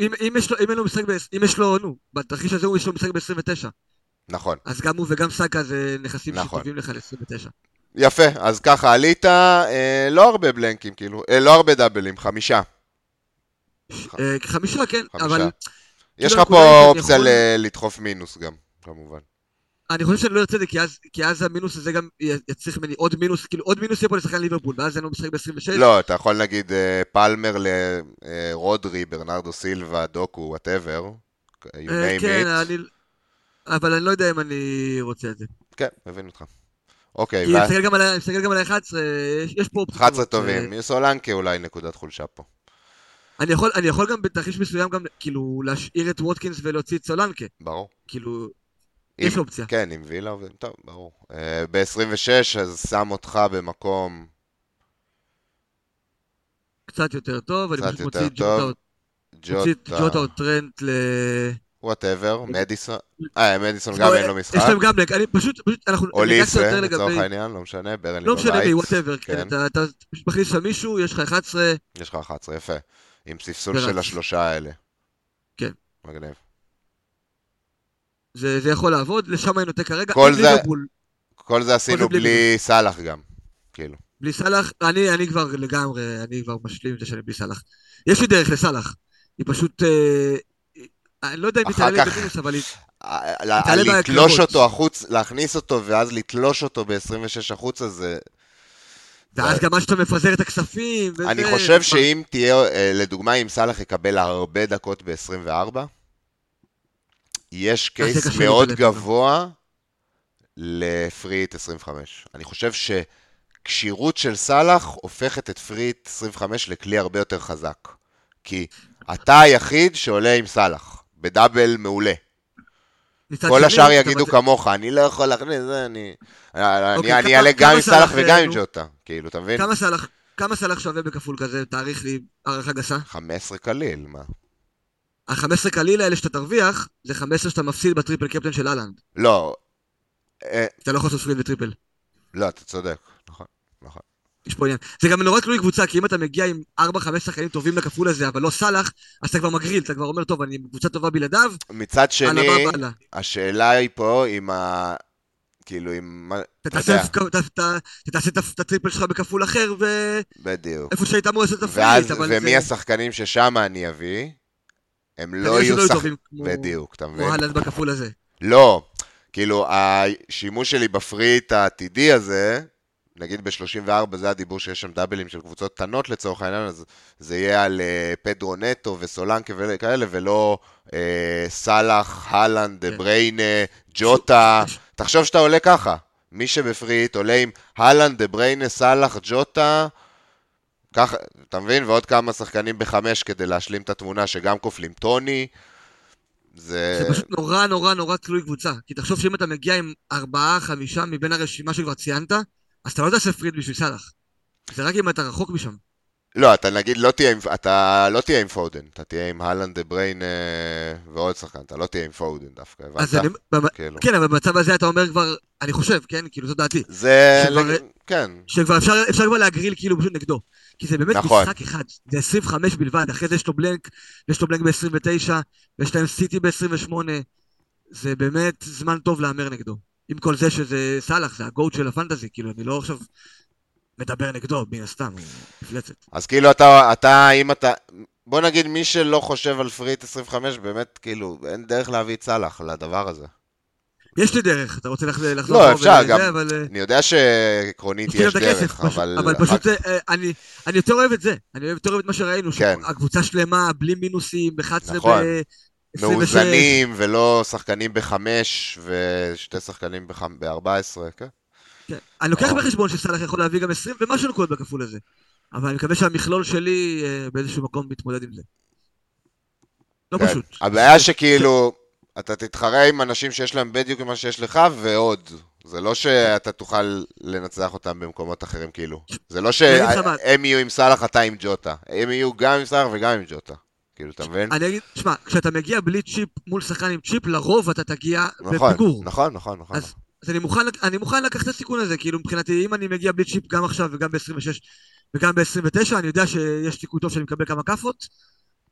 אם, אם יש לו, אם אין לו משחק, ב- אם יש לו, נו, בתרחיש הזה הוא יש לו משחק ב-29. נכון. אז גם הוא וגם סאקה זה נכסים נכון. שטובים לך ל-29. יפה, אז ככה עלית, אה, לא הרבה בלנקים, כאילו, אה, לא הרבה דאבלים, חמישה. אה, חמישה, כן, חמישה. אבל יש לך הנקודה פה אופציה יכול- לדחוף מינוס גם. כמובן. אני חושב שאני לא ארצה את זה, כי אז, כי אז המינוס הזה גם יצריך ממני עוד מינוס, כאילו עוד מינוס יהיה פה לשחקן ליברפול, ואז אין לו משחק ב-26. לא, אתה יכול נגיד אה, פלמר לרודרי, ברנרדו סילבה, דוקו, וואטאבר. you אה, name כן, it. אני... אבל אני לא יודע אם אני רוצה את זה. כן, מבין אותך. אוקיי, וה- אני מסתכל גם על ה- אני מסתכל גם על ה-11, יש, פה אופציות 11 טובות. טובים. אה, סולנקי אולי נקודת חולשה פה. אני יכול, אני יכול גם בתרחיש מסוים גם, כאילו, להשאיר את ווטקינס ולהוציא את סולנקי. ברור. כאילו, אם- יש אופציה. כן, עם וילה, ו- טוב, ברור. ב-26, אז שם אותך במקום קצת יותר טוב, אני פשוט מוציא את. ג'וטה, או טרנט ל... וואטאבר, מדיסון. אה, מדיסון גם לו- אין לו משחק. יש להם גם אני פשוט, פשוט, אנחנו או ליסה, לגבי... לצורך העניין, לא משנה, ברנלי לא משנה בבית. וואטאבר, כן. כן, אתה פשוט מכניס שם מישהו, יש לך 11, יש לך 11, יפה. עם ספסול. של השלושה האלה. כן. מגניב. זה זה יכול לעבוד, לשם אני נוטה כרגע. כל זה- ליברפול, כל זה עשינו בלי בלי סאלח גם. כאילו. בלי סאלח, אני אני כבר לגמרי, אני כבר משלים עם זה שאני בלי סאלח. יש לי דרך לסאלח, היא פשוט... אה, אני לא יודע אם היא אחר תעלה כך- במינוס, אבל היא... ה- תעלה ה- לתלוש. אותו החוץ, להכניס אותו ואז לתלוש אותו ב-26 החוצה זה... ואז גם מה שאתה מפזר את הכספים, וזה... אני חושב שאם תהיה, אה, לדוגמה, אם סאלח יקבל הרבה דקות ב-24, יש case מאוד. גבוה לפרי היט 25. אני חושב שכשירות של סאלח הופכת את פרי היט 25 לכלי הרבה יותר חזק. כי אתה היחיד שעולה עם סאלח, ב double מעולה. כל השאר יגידו כמוך, אני לא יכול להכניס, זה אני... אני אוקיי, אעלה גם עם סאלח וגם עם? ג'וטה, כאילו, אתה מבין? כמה סאלח, שווה בכפול כזה? תעריך לי הערכה גסה. 15 קליל, מה? ה-15 קליל האלה שאתה תרוויח, זה 15 שאתה מפסיד ב triple captain של הלנד. לא, אה, אתה לא יכול לעשות פרי היט ו triple. לא, אתה צודק, נכון, נכון. יש פה עניין. זה גם נורא תלוי קבוצה, כי אם אתה מגיע עם 4-5 שחקנים טובים לכפול הזה, אבל לא סאלח, אז אתה כבר מגריל, אתה כבר אומר, טוב, אני קבוצה טובה בלעדיו, מצד שני. השאלה היא פה עם ה... כאילו, אתה תעשה את ה triple שלך בכפול אחר, בדיוק. ואיפה שהיית אמור לעשות את הפריט, אבל ומי זה... השחקנים ששם אני אביא? הם לא יהיו שחקנים... בדיוק, אתה מבין? כמו אהלנד בכפול הזה. לא, כאילו, השימוש שלי בפריט העתידי הזה, נגיד ב-34 זה הדיבור שיש שם דאבלים של קבוצות קטנות לצורך העניין, אז זה יהיה על אה, פדרו נטו וסולנקה וכאלה, ולא אה, סאלח, הלנד, כן. בריינה, ג'וטה. ש- תחשוב שאתה עולה ככה, מי שבפרי היט עולה עם הלנד, דה בריינה, סאלח, ג'וטה, ככה, אתה מבין? ועוד כמה שחקנים בחמש כדי להשלים את התמונה שגם כופלים. טוני, זה... זה פשוט נורא נורא נורא תלוי קבוצה. כי תחשוב שאם אתה מגיע עם ארבעה, חמישה מבין הרשימה שכבר ציינת, אז אתה לא תעשה פרי היט בשביל סאלח. זה רק אם אתה רחוק משם. לא, אתה נגיד לא תהיה אתה לא תהיה עם פודן, אתה תהיה עם הלנד דה בריין אה, ועוד שחקן, אתה לא תהיה עם פודן דווקא, הבנת? אני, במ- כאילו. כן, אבל במצב הזה אתה אומר כבר, אני חושב, כן, כאילו זו דעתי, זה, שכבר- לג- כן, שכבר אפשר, אפשר כבר להגריל כאילו פשוט נגדו. כי זה באמת נכון. משחק אחד, זה 25 בלבד, אחרי זה יש לו בלנק, ויש לו בלנק ב-29, ויש להם סיטי ב-28, זה באמת זמן טוב להמר נגדו. עם כל זה שזה סאלח, זה הגוט של הפנטזי, כאילו, אני לא עכשיו מדבר נגדו, מן הסתם, הוא מפלצת. אז כאילו אתה, אתה, אם אתה, בוא נגיד מי שלא חושב על פריט 25, באמת, כאילו, אין דרך להביא את סאלח לדבר הזה. יש לי דרך, אתה רוצה לח- לחזור? לא, אפשר, גם- אבל... אה, אני יודע שעקרונית יש הכסף, דרך, פשוט- אבל... אבל פשוט, אה, אני אני יותר אוהב את זה, אני יותר אוהב את מה שראינו, כן. הקבוצה שלמה, בלי מינוסים, ב-11 נכון. ב-26. מאוזנים, ולא שחקנים בחמש, ושתי שחקנים ב-14, כן? אני לוקח. בחשבון שסאלח יכול להביא גם 20 ומשהו נקודות בכפול הזה. אבל אני מקווה שהמכלול שלי אה, באיזשהו מקום מתמודד עם זה. לא כן. פשוט. הבעיה שכאילו, אתה תתחרה עם אנשים שיש להם בדיוק מה שיש לך, ועוד. זה לא שאתה תוכל לנצח אותם במקומות אחרים, כאילו. זה לא. שהם יהיו עם סאלח, אתה עם ג'וטה. הם יהיו גם עם סאלח וגם עם ג'וטה. כאילו, אתה מבין? אני אגיד, שמע, כשאתה מגיע בלי צ'יפ מול שחקן עם צ'יפ, לרוב אתה תגיע נכון, בפיגור. נכון, נכון, נכון. אז אז אני מוכן, אני מוכן לקחת את הסיכון הזה, כאילו מבחינתי, אם אני מגיע בלי צ'יפ גם עכשיו וגם ב-26 וגם ב-29, אני יודע שיש סיכוי טוב שאני מקבל כמה כאפות,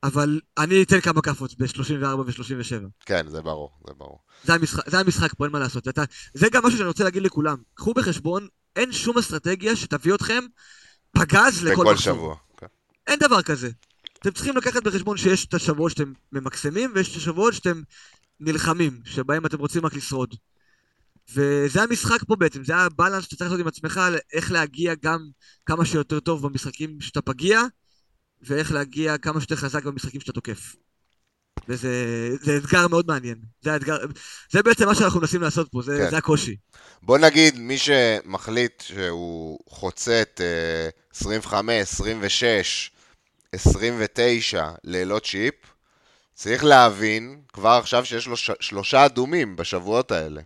אבל אני אתן כמה כאפות ב-34 ו-37. כן, זה ברור, זה ברור. זה המשחק, זה המשחק פה, אין מה לעשות. ואתה, זה גם משהו שאני רוצה להגיד לכולם. קחו בחשבון, אין שום אסטרטגיה שתביא אתכם פגז לכל מחזור. שבוע. כן. אין דבר כזה. אתם צריכים לקחת בחשבון שיש את השבועות שאתם ממקסמים, ויש את השבועות שאתם נלחמים, שבהם אתם רוצים רק לשרוד. וזה המשחק פה בעצם, זה הבלנס שאתה צריך לעשות עם עצמך, איך להגיע גם כמה שיותר טוב במשחקים שאתה פגיע, ואיך להגיע כמה שיותר חזק במשחקים שאתה תוקף. וזה אתגר מאוד מעניין. זה האתגר, זה בעצם מה שאנחנו מנסים לעשות פה, זה, כן. זה הקושי. בוא נגיד, מי שמחליט שהוא חוצה את uh, 25, 26, 29 לילות צ'יפ, צריך להבין כבר עכשיו שיש לו ש- שלושה אדומים בשבועות האלה.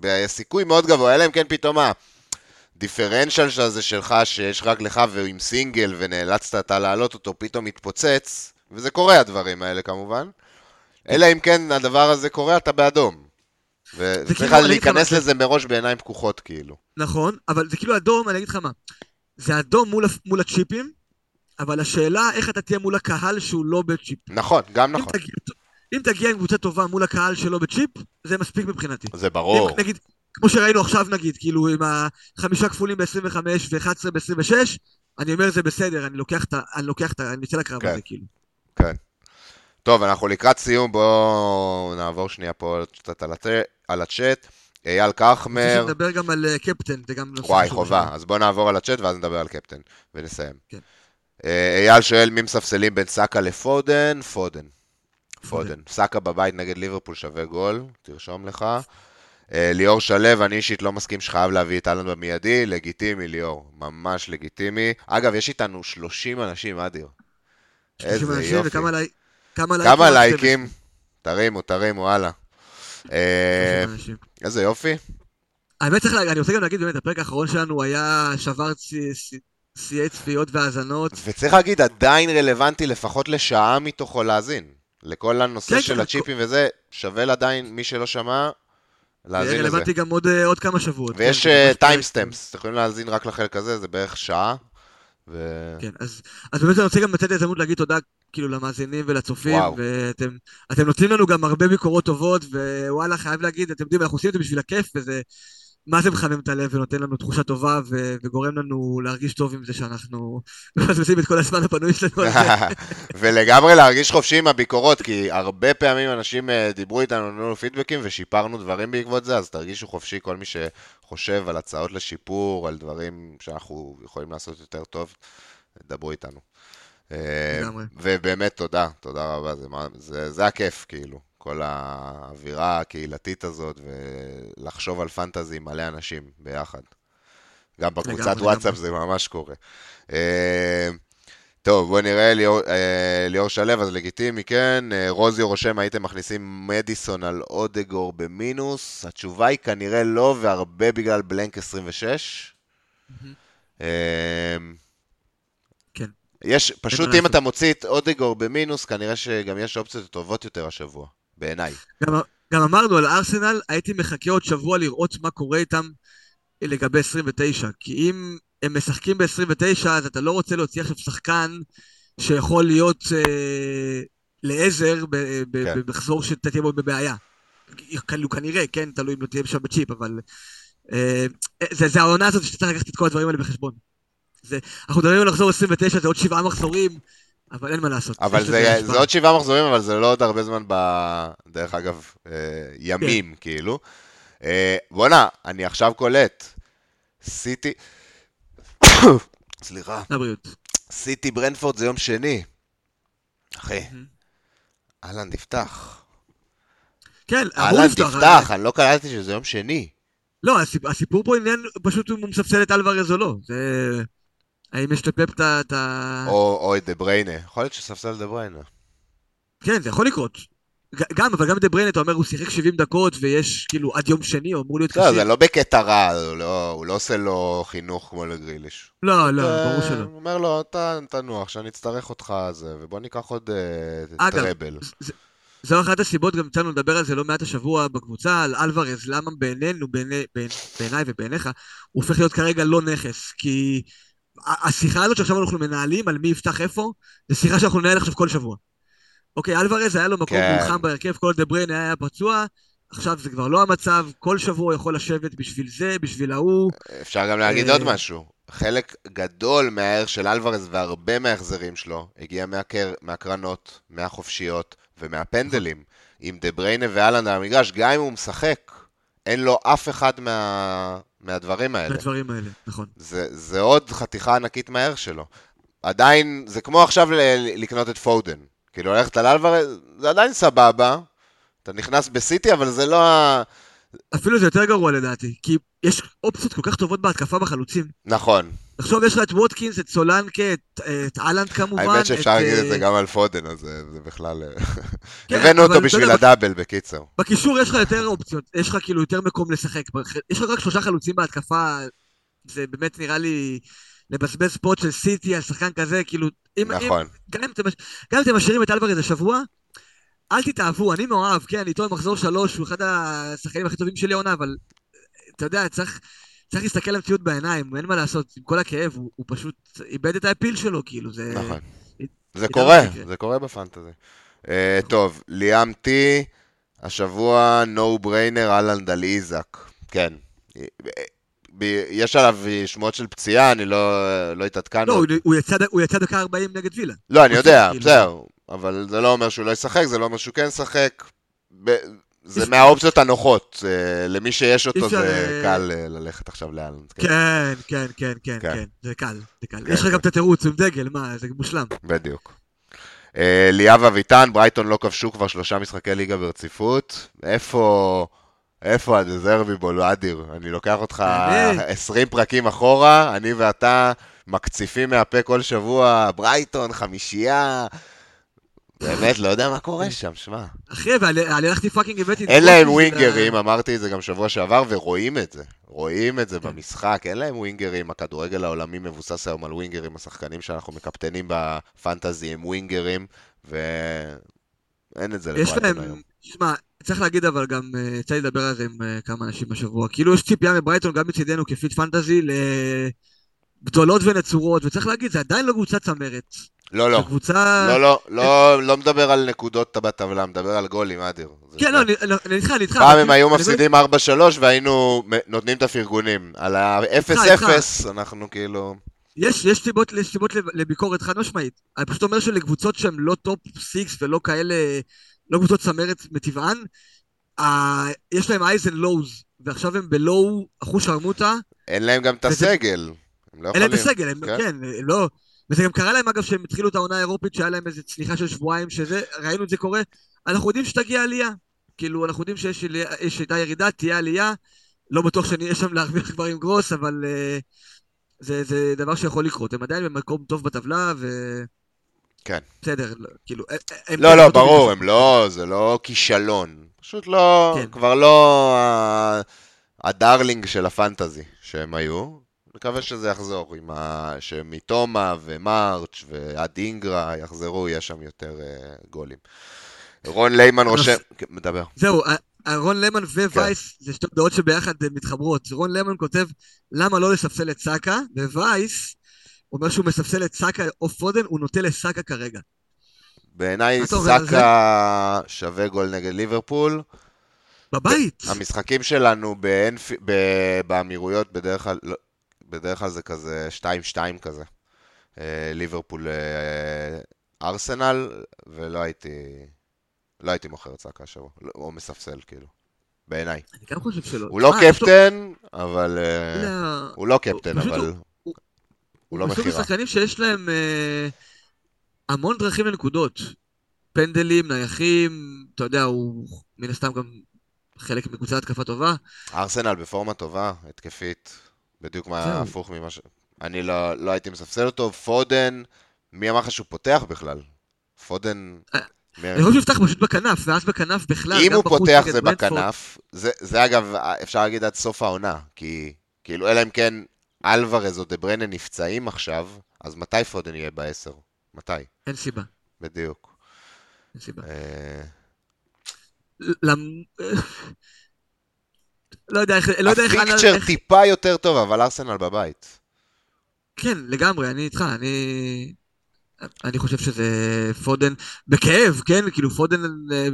בסיכוי מאוד גבוה, אלא אם כן פתאום הדיפרנציאל הזה שלך, שיש רק לך ועם סינגל ונאלצת אתה להעלות אותו, פתאום מתפוצץ, וזה קורה הדברים האלה כמובן. אלא אם כן הדבר הזה קורה, אתה באדום. וצריך כאילו, להיכנס לזה מראש בעיניים פקוחות, כאילו. נכון, אבל זה כאילו אדום, אני אגיד לך מה, זה אדום מול, מול הצ'יפים, אבל השאלה איך אתה תהיה מול הקהל שהוא לא בצ'יפ. נכון, גם נכון. אם תגיע, אם תגיע עם קבוצה טובה מול הקהל שלו בצ'יפ, זה מספיק מבחינתי. זה ברור. אם, נגיד, כמו שראינו עכשיו נגיד, כאילו עם החמישה כפולים ב-25 ו-11 ב-26, אני אומר זה בסדר, אני לוקח את ה... אני לוקח את ה... אני יוצא לקרב כן. הזה, כאילו. כן. טוב, אנחנו לקראת סיום, בואו נעבור שנייה פה קצת על, הת... על הצ'אט. אייל כחמר. אני רוצה שנדבר גם על uh, קפטן, זה גם נושא וואי, חובה. אז בואו נעבור על הצ'אט ואז נדבר על קפטן, ונסיים. כן. אה, אייל שואל מי מספסלים בין סאקה לפודן? פודן. פודן. סאקה בבית נגד ליברפול שווה גול, תרשום לך. אה, ליאור שלו, אני אישית לא מסכים שחייב להביא את אהלן במיידי, לגיטימי ליאור, ממש לגיטימי. אגב, יש איתנו 30 אנשים, אדיר. איזה יופי. וכמה לי... כמה? כמה לייקים? תרימו, תרימו, הלאה. אה, איזה יופי. האמת צריך להגיד, אני רוצה גם להגיד באמת, הפרק האחרון שלנו היה שבר שיאי צפיות והאזנות. וצריך להגיד, עדיין רלוונטי לפחות לשעה מתוכו להאזין. לכל הנושא כן, של כן, הצ'יפים כל... וזה, שווה עדיין, מי שלא שמע, להאזין לזה. זה רלוונטי גם עוד, עוד כמה שבועות. ויש timestamps, כן, אתם יכולים להאזין רק לחלק הזה, זה בערך שעה. ו... כן, אז, אז באמת אני רוצה גם לתת הזדמנות להגיד תודה כאילו למאזינים ולצופים, וואו. ואתם נותנים לנו גם הרבה ביקורות טובות, ווואלה, חייב להגיד, אתם יודעים, אנחנו עושים את זה בשביל הכיף, וזה מה זה מחמם את הלב ונותן לנו תחושה טובה ו- וגורם לנו להרגיש טוב עם זה שאנחנו מבזבזים את כל הזמן הפנוי שלנו על זה. ולגמרי להרגיש חופשי עם הביקורות, כי הרבה פעמים אנשים אה, דיברו איתנו, נתנו לנו פידבקים ושיפרנו דברים בעקבות זה, אז תרגישו חופשי כל מי שחושב על הצעות לשיפור, על דברים שאנחנו יכולים לעשות יותר טוב, דברו איתנו. אה, ובאמת תודה, תודה רבה, זה, זה, זה הכיף, כאילו. כל האווירה הקהילתית הזאת, ולחשוב על פנטזי עם מלא אנשים ביחד. גם בקבוצת וואטסאפ זה ממש קורה. אה, טוב, בואו נראה, ליאור, אה, ליאור שלו, אז לגיטימי, כן. אה, רוזי רושם, הייתם מכניסים מדיסון על אודגור במינוס? התשובה היא כנראה לא, והרבה בגלל בלנק 26. כן. יש, פשוט אם אתה מוציא את אודגור במינוס, כנראה שגם יש אופציות טובות יותר השבוע. בעיניי. גם, גם אמרנו על ארסנל, הייתי מחכה עוד שבוע לראות מה קורה איתם לגבי 29. כי אם הם משחקים ב-29, אז אתה לא רוצה להוציא עכשיו שחקן שיכול להיות אה, לעזר כן. במחזור שאתה תהיה בו בבעיה. כנראה, כן, תלוי אם לא תהיה שם בצ'יפ, אבל... אה, זה, זה העונה הזאת שאתה צריך לקחת את כל הדברים האלה בחשבון. זה, אנחנו מדברים על לחזור 29, זה עוד שבעה מחזורים. אבל אין מה לעשות. אבל זה, זה עוד שבעה מחזורים, אבל זה לא עוד הרבה זמן ב... דרך אגב, אה, ימים, כן. כאילו. אה, בואנה, אני עכשיו קולט. סיטי... סליחה. לבריאות. סיטי ברנפורד זה יום שני. אחי, אהלן תפתח. כן, אהלן תפתח, אני לא קלטתי שזה יום שני. לא, הסיפור פה עניין, פשוט הוא מספסל את אלוורז או לא. זה... האם יש לפפ את ה... או את דה בריינה. יכול להיות שספסל דה בריינה. כן, זה יכול לקרות. גם, אבל גם דה בריינה, אתה אומר, הוא שיחק 70 דקות ויש, כאילו, עד יום שני, הוא אמור להיות קשה. לא, זה לא בקטע רע, לא, הוא לא עושה לו חינוך כמו לגריליש. לא, לא, ברור שלא. הוא אומר לו, תנוח, שאני אצטרך אותך זה, ובוא ניקח עוד אה, טראבל. זו אחת הסיבות, גם יצאנו לדבר על זה לא מעט השבוע בקבוצה, על אלוורז, למה בעינינו, בעיניי ובעיניך, הוא הופך להיות כרגע לא נכס, כי... השיחה הזאת שעכשיו אנחנו מנהלים על מי יפתח איפה, זו שיחה שאנחנו ננהל עכשיו כל שבוע. אוקיי, אלוורז היה לו מקום כן. מולחם בהרכב, כל דה בריין היה פצוע, עכשיו זה כבר לא המצב, כל שבוע הוא יכול לשבת בשביל זה, בשביל ההוא. אפשר גם להגיד עוד אה, משהו. חלק גדול מהערך של אלוורז והרבה מההחזרים שלו הגיע מהקר, מהקרנות, מהחופשיות, ומהפנדלים. עם דה בריינה ואלן על המגרש, גם אם הוא משחק, אין לו אף אחד מה... מהדברים האלה. מהדברים האלה, נכון. זה, זה עוד חתיכה ענקית מהערך שלו. עדיין, זה כמו עכשיו ל- לקנות את פודן. כאילו, ללכת על אלוורז, זה עדיין סבבה. אתה נכנס בסיטי, אבל זה לא ה... אפילו זה יותר גרוע לדעתי, כי יש אופציות כל כך טובות בהתקפה בחלוצים. נכון. עכשיו יש לך את ווטקינס, את סולנקה, את, את אהלנד כמובן. האמת שאפשר להגיד את זה אה, גם על פודן, אז זה זה בכלל... אה, כן, הבאנו אותו בשביל הדאבל, בקיצר. בקישור יש לך יותר אופציות, יש לך כאילו יותר מקום לשחק. יש לך רק שלושה חלוצים בהתקפה, זה באמת נראה לי לבזבז ספוט של סיטי על שחקן כזה, כאילו... אם, נכון. אם, גם, אם אתם, משאירים את אלוורז השבוע, אל תתאהבו, אני מאוהב, כן, איתו במחזור שלוש, הוא אחד השחקנים הכי טובים שלי העונה, אבל אתה יודע, צריך, צריך להסתכל למציאות בעיניים, אין מה לעשות, עם כל הכאב, הוא, הוא פשוט איבד את האפיל שלו, כאילו, זה... נכון. זה איתנו קורה, זה קורה בפנטזי. אה, טוב, ליאם טי, השבוע נו בריינר אהלנד על איזק. כן. ב- יש עליו שמועות של פציעה, אני לא לא התעדכנו. לא, הוא, יצא, הוא יצא דקה 40 נגד וילה. לא, אני יודע, כאילו. בסדר. אבל זה לא אומר שהוא לא ישחק, זה לא אומר שהוא כן ישחק. ב- זה מהאופציות הנוחות. אה, למי שיש אותו זה אה, קל אה, ללכת עכשיו לאלנד. כן, כן, כן, כן, כן, כן. כן, זה קל, זה קל. כן, יש לך כן. גם את התירוץ עם דגל, מה, זה מושלם. בדיוק. ליאב אביטן, ברייטון לא כבשו כבר שלושה משחקי ליגה ברציפות. איפה... איפה הדזרבי בו, אדיר? אני לוקח אותך באמת? 20 פרקים אחורה, אני ואתה מקציפים מהפה כל שבוע, ברייטון, חמישייה. באמת, לא יודע מה קורה שם, שמע. אחי, ואני אני הלכתי fucking הבאתי... את אין להם ווינגרים, אמרתי את זה גם שבוע שעבר, ורואים את זה. רואים את זה במשחק, אין להם ווינגרים. הכדורגל העולמי מבוסס היום על ווינגרים. השחקנים שאנחנו מקפטנים בפנטזי הם ווינגרים, ואין את זה לברייטון היום. שמע, צריך להגיד אבל גם, אה, יצא לי לדבר על זה עם אה, כמה אנשים בשבוע, כאילו יש ציפייה מברייטון גם מצידנו כפיט פנטזי לגדולות ונצורות, וצריך להגיד, זה עדיין לא קבוצה צמרת. לא, לא. זו קבוצה... לא, לא, לא, לא מדבר על נקודות בטבלה, מדבר על גולים, אדיר. כן, זה. לא, אני איתך, אני איתך. פעם הם כאילו, היו מפסידים 4-3 והיינו נותנים את הפרגונים. על ה-0-0 אנחנו כאילו... יש, יש סיבות, יש סיבות לב- לביקורת חד משמעית. אני פשוט אומר שלקבוצות שהן לא top six ולא כאלה, לא קבוצות צמרת מטבען, יש להם highs and lows, ועכשיו הם ב low אחושרמוטה, אין להם גם את הסגל. הם לא אין להם יכולים. בסגל, הם, כן. כן, הם לא... וזה גם קרה להם אגב שהם התחילו את העונה האירופית שהיה להם איזה צניחה של שבועיים שזה, ראינו את זה קורה, אנחנו יודעים שתגיע עלייה. כאילו, אנחנו יודעים שיש הייתה ירידה, תהיה עלייה, לא בטוח שנהיה שם להרוויח כבר עם גרוס, אבל אה, זה, זה דבר שיכול לקרות. הם עדיין במקום טוב בטבלה, ו... כן. בסדר, לא, כאילו... הם- הם- לא, הם לא, טובים ברור. הם לא, זה לא כישלון. פשוט לא, כן. כבר לא ה- הדרלינג של הפנטזי שהם היו. מקווה שזה יחזור, עם ה... שמתומה ומרץ' ועד אינגרה יחזרו, יהיה שם יותר אה, גולים. רון ליימן רושם... כן, מדבר. זהו, ה- ה- רון כן. ווייס, זה שתי דעות שביחד אה, מתחברות. רון למן כותב, למה לא לספסל את סאקה, ווייס אומר שהוא מספסל את סאקה או פודן, הוא נוטה לסאקה כרגע. בעיניי סאקה שווה גול נגד ליברפול. בבית! המשחקים שלנו באנפ... באמירויות בדרך כלל, לא, בדרך כלל זה כזה 2-2 כזה. אה, ליברפול אה, ארסנל, ולא הייתי, לא הייתי מוכר את סאקה השבוע, לא- או מספסל כאילו, בעיניי. אני גם חושב שלא. הוא לא לו- קפטן, אבל... אה, לא, הוא לא קפטן, פשוט אבל הוא- הוא לא מכירה. שחקנים שיש להם אה, המון דרכים לנקודות. פנדלים, נייחים, אתה יודע, הוא מן הסתם גם חלק מקבוצת התקפה טובה. ארסנל בפורמה טובה, התקפית, בדיוק מה. הפוך ממה ש... אני לא, לא הייתי מספסל אותו, פודן, מי אמר לך שהוא פותח בכלל? פודן... אה, אני חושב שהוא יפתח פשוט בכנף, ואז בכנף בכלל, אם הוא פותח זה. בכנף, זה, זה אגב, אפשר להגיד עד סוף העונה, כי כאילו, אלא אם כן אלוורז או דה ברנה נפצעים עכשיו, אז מתי פודן יהיה בעשר? מתי? אין סיבה, בדיוק. אין סיבה. אה, למ- לא יודע איך, לא ה fixture איך, טיפה יותר טוב, אבל ארסנל בבית. כן, לגמרי, אני איתך, אני... אני חושב שזה פודן, בכאב, כן? כאילו פודן, אה,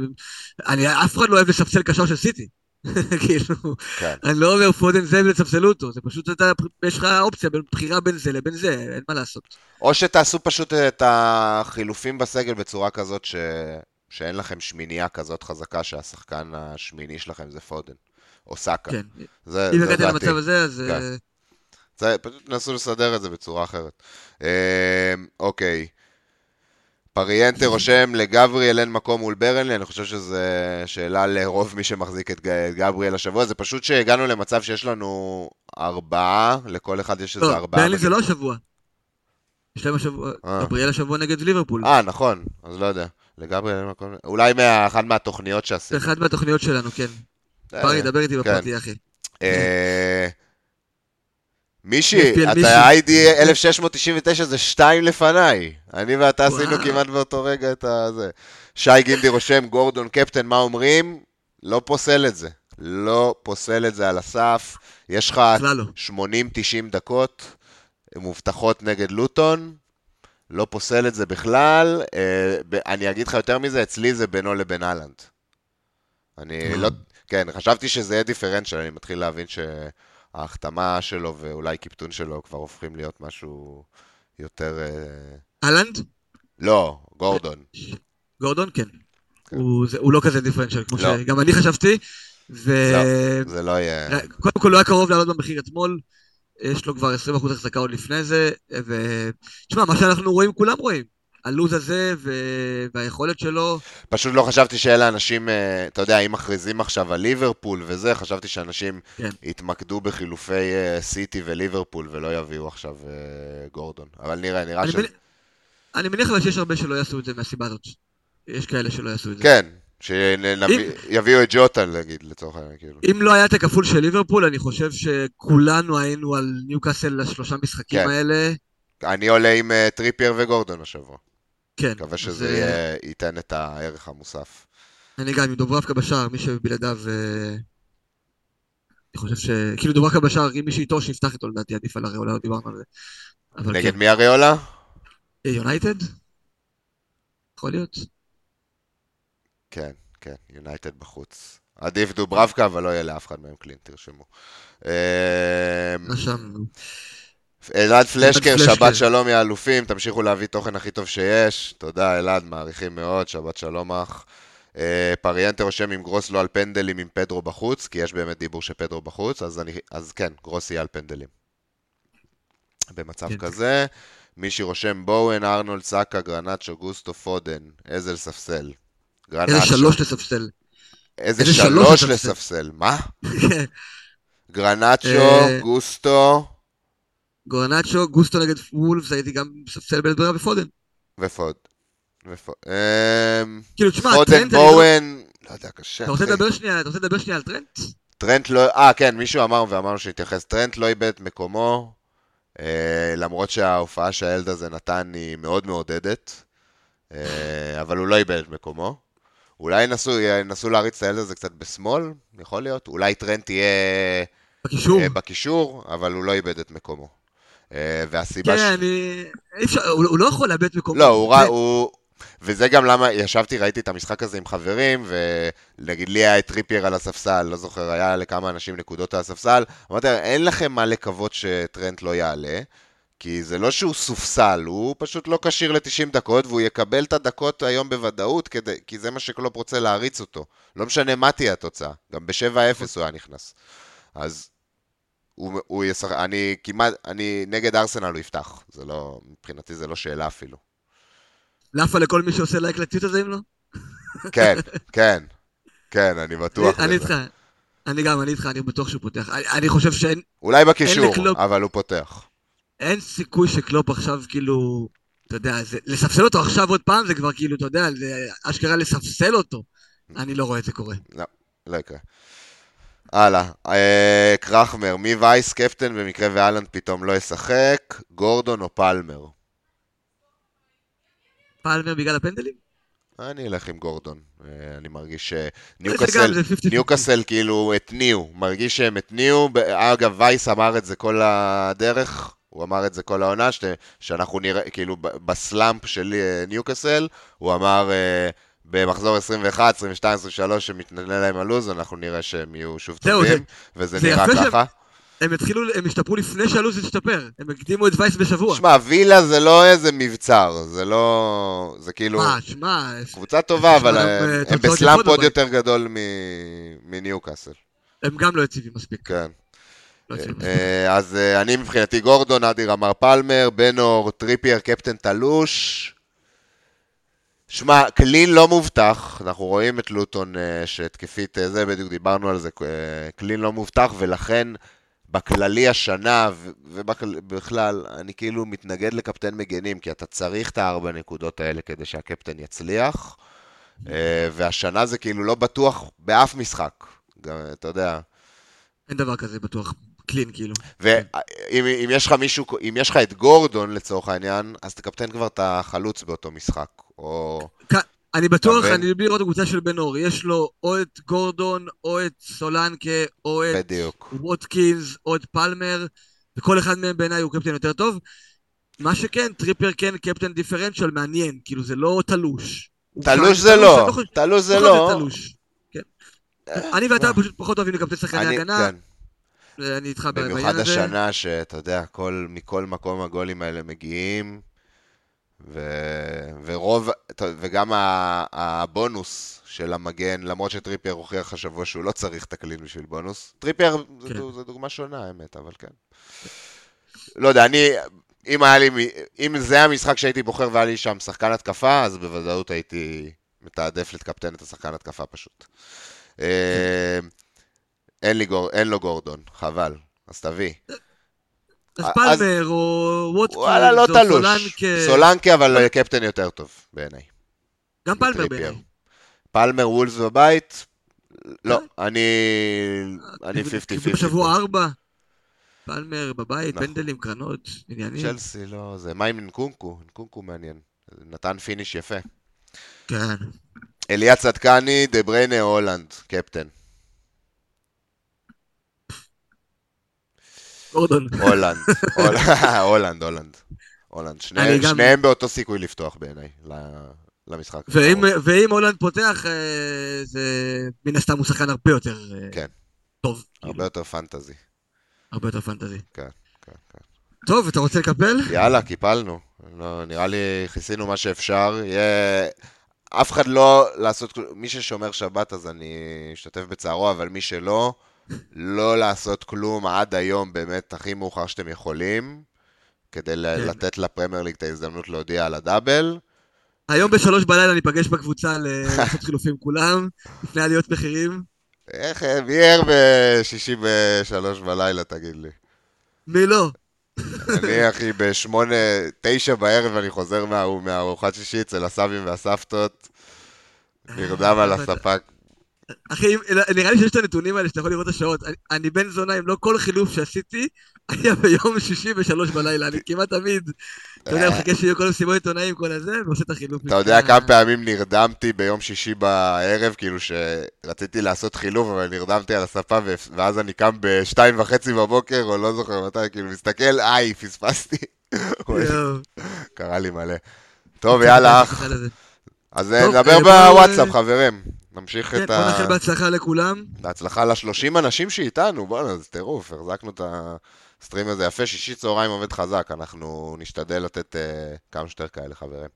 אני, אף אחד לא אוהב לספסל קשר של סיטי. כאילו, כן. אני לא אומר פודן זה ולספסלו אותו, זה פשוט אתה, יש לך אופציה, בין- בחירה בין זה לבין זה, אין מה לעשות. או שתעשו פשוט את החילופים בסגל בצורה כזאת ש... שאין לכם שמינייה כזאת חזקה שהשחקן השמיני שלכם זה פודן, או סאקה. כן. זה, אם הגעתי. למצב הזה, אז... כן. אה, זה, פשוט נסו לסדר את זה בצורה אחרת. אה, אוקיי. פריאנטה רושם, לגבריאל אין מקום מול ברנלי, אני חושב שזו שאלה לרוב מי שמחזיק את גבריאל השבוע, זה פשוט שהגענו למצב שיש לנו ארבעה, לכל אחד יש איזה לא, ארבעה. ברנלי זה לא השבוע. יש להם השבוע, אה. גבריאל השבוע נגד ליברפול. אה, נכון, אז לא יודע. לגבריאל אין מקום, אולי מאחת מהתוכניות שעשינו. אחת מהתוכניות שלנו, כן. אה, פרי, דבר איתי כן. בפרטי, אחי. אה, מישי, מישי. אתה ID 1699 זה שתיים לפניי. אני ואתה עשינו. כמעט באותו רגע את הזה. שי גינדי רושם, גורדון קפטן, מה אומרים? לא פוסל את זה. לא פוסל את זה על הסף. יש לך בכלל לא. 80-90 דקות מובטחות נגד לוטון. לא פוסל את זה בכלל. אה, אני אגיד לך יותר מזה, אצלי זה בינו לבין אהלנד. אני. לא... כן, חשבתי שזה יהיה דיפרנציאל, אני מתחיל להבין שההחתמה שלו ואולי קיפטון שלו כבר הופכים להיות משהו יותר... אה, אהלנד? לא, גורדון. גורדון, כן. כן. הוא זה- הוא לא כזה דיפרנציאל, כמו לא. שגם אני חשבתי. ו... זה לא יהיה... קודם כל, הוא היה קרוב לעלות במחיר אתמול. יש לו כבר 20% החזקה עוד לפני זה. ו... תשמע, מה שאנחנו רואים, כולם רואים. הלו"ז הזה ו... והיכולת שלו. פשוט לא חשבתי שאלה אנשים, אה, אתה יודע, אם מכריזים עכשיו על ליברפול וזה, חשבתי שאנשים כן. יתמקדו בחילופי אה, סיטי וליברפול ולא יביאו עכשיו אה, גורדון. אבל נראה, נראה אני, ש... מניח, אני מניח אבל שיש הרבה שלא יעשו את זה מהסיבה הזאת. יש כאלה שלא יעשו את זה. כן, שיביאו את ג'וטה, נגיד, לצורך העניין, כאילו. אם לא היה את הכפול של ליברפול, אני חושב שכולנו היינו על ניוקאסל לשלושה משחקים כן. האלה. אני עולה עם טריפייר וגורדון השבוע. כן. מקווה שזה אה, יהיה- ייתן את הערך המוסף. אני גם עם דוברבקה בשער, מי שבלעדיו... אה, אני חושב ש... כאילו דוברבקה בשער, אם מישהו איתו, שיפתח איתו לדעתי, עדיף על אריאולה, לא דיברנו על זה. נגד כן. מי אריאולה? אה, יונייטד? יכול להיות. כן, כן, יונייטד בחוץ. עדיף דוברבקה, אבל לא יהיה לאף אחד מהם clean, תרשמו. אה, רשמנו. אלעד פלשקר. שבת שלום יא אלופים, תמשיכו להביא תוכן הכי טוב שיש. תודה אלעד, מעריכים מאוד, שבת שלום אח. אה, פריאנטה רושם עם גרוס לא על פנדלים עם פדרו בחוץ, כי יש באמת דיבור שפדרו בחוץ, אז, אני, אז כן, גרוס יהיה על פנדלים. במצב כן. כזה, מישהי רושם בואוין, ארנולד, סאקה, גרנצ'ו, גוסטו, פודן, איזה לספסל. איזה גרנצ'ו. שלוש לספסל. איזה איזה שלוש שלוש לספסל. לספסל, מה? גרנצ'ו, אה, גוסטו גורנצ'ו, גוסטו נגד וולפס, הייתי גם מספסל בלית ברירה בפודן. ופוד. אמ, כאילו, תשמע, פודן, לא- בואן, לא יודע, קשה. אתה רוצה. לדבר שנייה, אתה רוצה לדבר שנייה על טרנט? טרנט לא, אה כן, מישהו אמר ואמרנו שנתייחס, טרנט לא איבד את מקומו, אה, למרות שההופעה שהילד הזה נתן היא מאוד מעודדת, אה, אבל הוא לא איבד את מקומו. אולי ינסו, ינסו להריץ את הילד הזה קצת בשמאל, יכול להיות, אולי טרנט יהיה בקישור. אה, בקישור, אבל הוא לא איבד את מקומו. אה, והסיבה כן, אני... אי אפשר, הוא הוא לא יכול לאבד מקומו. לא, הוא, רע- הוא... וזה גם למה ישבתי, ראיתי את המשחק הזה עם חברים, ונגיד לי היה את טריפייר על הספסל, לא זוכר, היה לכמה אנשים נקודות על הספסל, אמרתי, אין לכם מה לקוות שטרנט לא יעלה, כי זה לא שהוא סופסל, הוא פשוט לא כשיר ל-90 דקות, והוא יקבל את הדקות היום בוודאות, כדי, כי זה מה שקלופ רוצה להריץ אותו. לא משנה מה תהיה התוצאה, גם ב-7-0 הוא היה נכנס. אז הוא, הוא ישחק, אני כמעט, אני נגד ארסנל הוא יפתח, זה לא, מבחינתי זה לא שאלה אפילו. לאפה לכל מי שעושה לייק לציוט הזה, אם לא? כן, כן, כן, אני בטוח אני בזה. איתך. אני גם, אני איתך, אני בטוח שהוא פותח. אני- אני חושב שאין אולי בקישור, לקלופ- אבל הוא פותח. אין סיכוי שקלופ עכשיו כאילו, אתה יודע, זה, לספסל אותו עכשיו עוד פעם זה כבר כאילו, אתה יודע, זה אשכרה לספסל אותו. אני לא רואה את זה קורה. לא יקרה. הלאה, אה, קרחמר, מי וייס קפטן במקרה ואלנד פתאום לא ישחק? גורדון או פלמר? פלמר בגלל הפנדלים? אני אלך עם גורדון. אה, אני מרגיש שניוקאסל, 50-50. ניוקאסל כאילו התניעו, מרגיש שהם התניעו. אגב, וייס אמר את זה כל הדרך, הוא אמר את זה כל העונה, ש- שאנחנו נראה, כאילו בסלאמפ של אה, ניוקאסל, הוא אמר אה, במחזור 21, 22, 23, שמתנדנד להם הלו"ז, אנחנו נראה שהם יהיו שוב טובים, זה- וזה זה נראה ככה. הם התחילו, הם השתפרו לפני שהלו"ז השתפר. הם הקדימו את וייס בשבוע. שמע, וילה זה לא איזה מבצר, זה לא... זה כאילו... מה, שמע... קבוצה טובה, אבל הם- הם, אה, הם בסלאמפ עוד. יותר גדול מניוקאסל. הם גם לא יציבים מספיק. כן. לא מספיק. אה, אז אה, אני מבחינתי גורדון, אדיר אמר פלמר, בן אור, טריפייר, קפטן תלוש. שמע, clean לא מובטח, אנחנו רואים את לוטון אה, שהתקפית אה, זה, בדיוק דיברנו על זה, אה, clean לא מובטח, ולכן בכללי השנה, ובכלל, אני כאילו מתנגד לקפטן מגנים, כי אתה צריך את הארבע נקודות האלה כדי שהקפטן יצליח, והשנה זה כאילו לא בטוח באף משחק, גם, אתה יודע. אין דבר כזה בטוח. clean, כאילו. ואם אם יש לך מישהו, אם יש לך את גורדון לצורך העניין, אז תקפטן כבר את החלוץ באותו משחק. או... אני בטוח? אני בלי לראות את הקבוצה של בן אור. יש לו או את גורדון, או את סולנקה, או את בדיוק. ווטקינס, או את פלמר, וכל אחד מהם בעיניי הוא קפטן יותר טוב. מה שכן, טריפייר כן קפטן דיפרנציאל מעניין, כאילו זה לא תלוש. הוא תלוש זה לא, תלוש זה לא לא. כן. אני ואתה פשוט פחות אוהבים לקפטן שחקני הגנה, כן. אני איתך בעניין במיוחד הזה. השנה שאתה יודע, כל, מכל מקום הגולים האלה מגיעים, ו... ורוב, וגם. הבונוס של המגן, למרות שטריפייר הוכיח השבוע שהוא לא צריך את ה clean בשביל בונוס. טריפייר כן. זו, זו דוגמה שונה, האמת, אבל כן. לא יודע, אני, אם היה לי, אם זה המשחק שהייתי בוחר והיה לי שם שחקן התקפה, אז בוודאות הייתי מתעדף לקפטן את השחקן התקפה פשוט. אה, אין, לי גור, אין לו גורדון, חבל, אז תביא. אז אז- פלמר, או ווטקינס, וואלה, לא תלוש. סולנקה. סולנקה, אבל קפטן יותר טוב, בעיניי. גם פלמר. בעיניי. פלמר וולס בבית? לא, כן. אני... אני 50-50. קיבלו בשבוע ארבע. פלמר בבית, נכון. פנדלים, קרנות, עניינים. צ'לסי לא... זה... מה עם נקונקו? נקונקו מעניין. נתן finish יפה. כן. אליה צדקני, דה בריינה, הולנד, קפטן. גורדון. הולנד. הול- הולנד, הולנד. הולנד. שני- אני גם- שניהם באותו סיכוי לפתוח בעיניי, ל- למשחק. ואם, הולנד פותח, אה, זה מן הסתם הוא שחקן הרבה יותר אה, כן. טוב. הרבה כאילו, יותר fantasy. הרבה יותר פנטזי. כן, כן, כן. טוב, אתה רוצה לקפל? יאללה, קיפלנו. לא, נראה לי כיסינו מה שאפשר. יהיה... אף אחד לא לעשות. מי ששומר שבת אז אני אשתתף בצערו, אבל מי שלא, לא לעשות כלום עד היום באמת הכי מאוחר שאתם יכולים, כדי כן. לתת לפרמייר ליג את ההזדמנות להודיע על הדאבל. היום בשלוש בלילה ניפגש בקבוצה לעשות חילופים כולם, לפני עליות מחירים. איך, מי ער בשישי בשלוש בלילה, תגיד לי? מי לא? אני, אחי, בשמונה, תשע בערב אני חוזר מה- מהארוחת שישי אצל הסבים והסבתות, נרדם על הספק. אחי, נראה לי שיש את הנתונים האלה שאתה יכול לראות את השעות. אני- אני בן זונה, אם לא כל חילוף שעשיתי, היה ביום שישי בשלוש בלילה. אני כמעט תמיד, אתה יודע, מחכה שיהיו כל המסיבות עיתונאים, כל הזה, ועושה את החילוף. אתה יודע כמה פעמים נרדמתי ביום שישי בערב, כאילו שרציתי לעשות חילוף, אבל נרדמתי על הספה, ואז אני קם בשתיים וחצי בבוקר, או לא זוכר מתי, כאילו מסתכל, איי, פספסתי. קרה לי מלא. טוב, יאללה, אח. אז טוב, נדבר אה, בוואטסאפ, אה, חברים. נמשיך כן, את בוא נאחל ה... בהצלחה לכולם. בהצלחה ל-30 אנשים שאיתנו, בואנה, זה טירוף, החזקנו את הסטרים הזה יפה, שישי צהריים עובד חזק, אנחנו נשתדל לתת אה, כמה שיותר כאלה, חברים.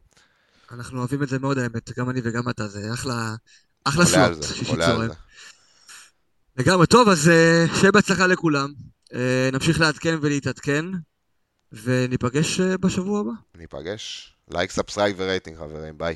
אנחנו אוהבים את זה מאוד, האמת, גם אני וגם אתה, זה אחלה, אחלה slot, שישי צהריים. לגמרי, טוב, אז אה, שיהיה בהצלחה לכולם. אה, נמשיך לעדכן ולהתעדכן, וניפגש בשבוע הבא. ניפגש. like, subscribe ו rating, חברים, ביי.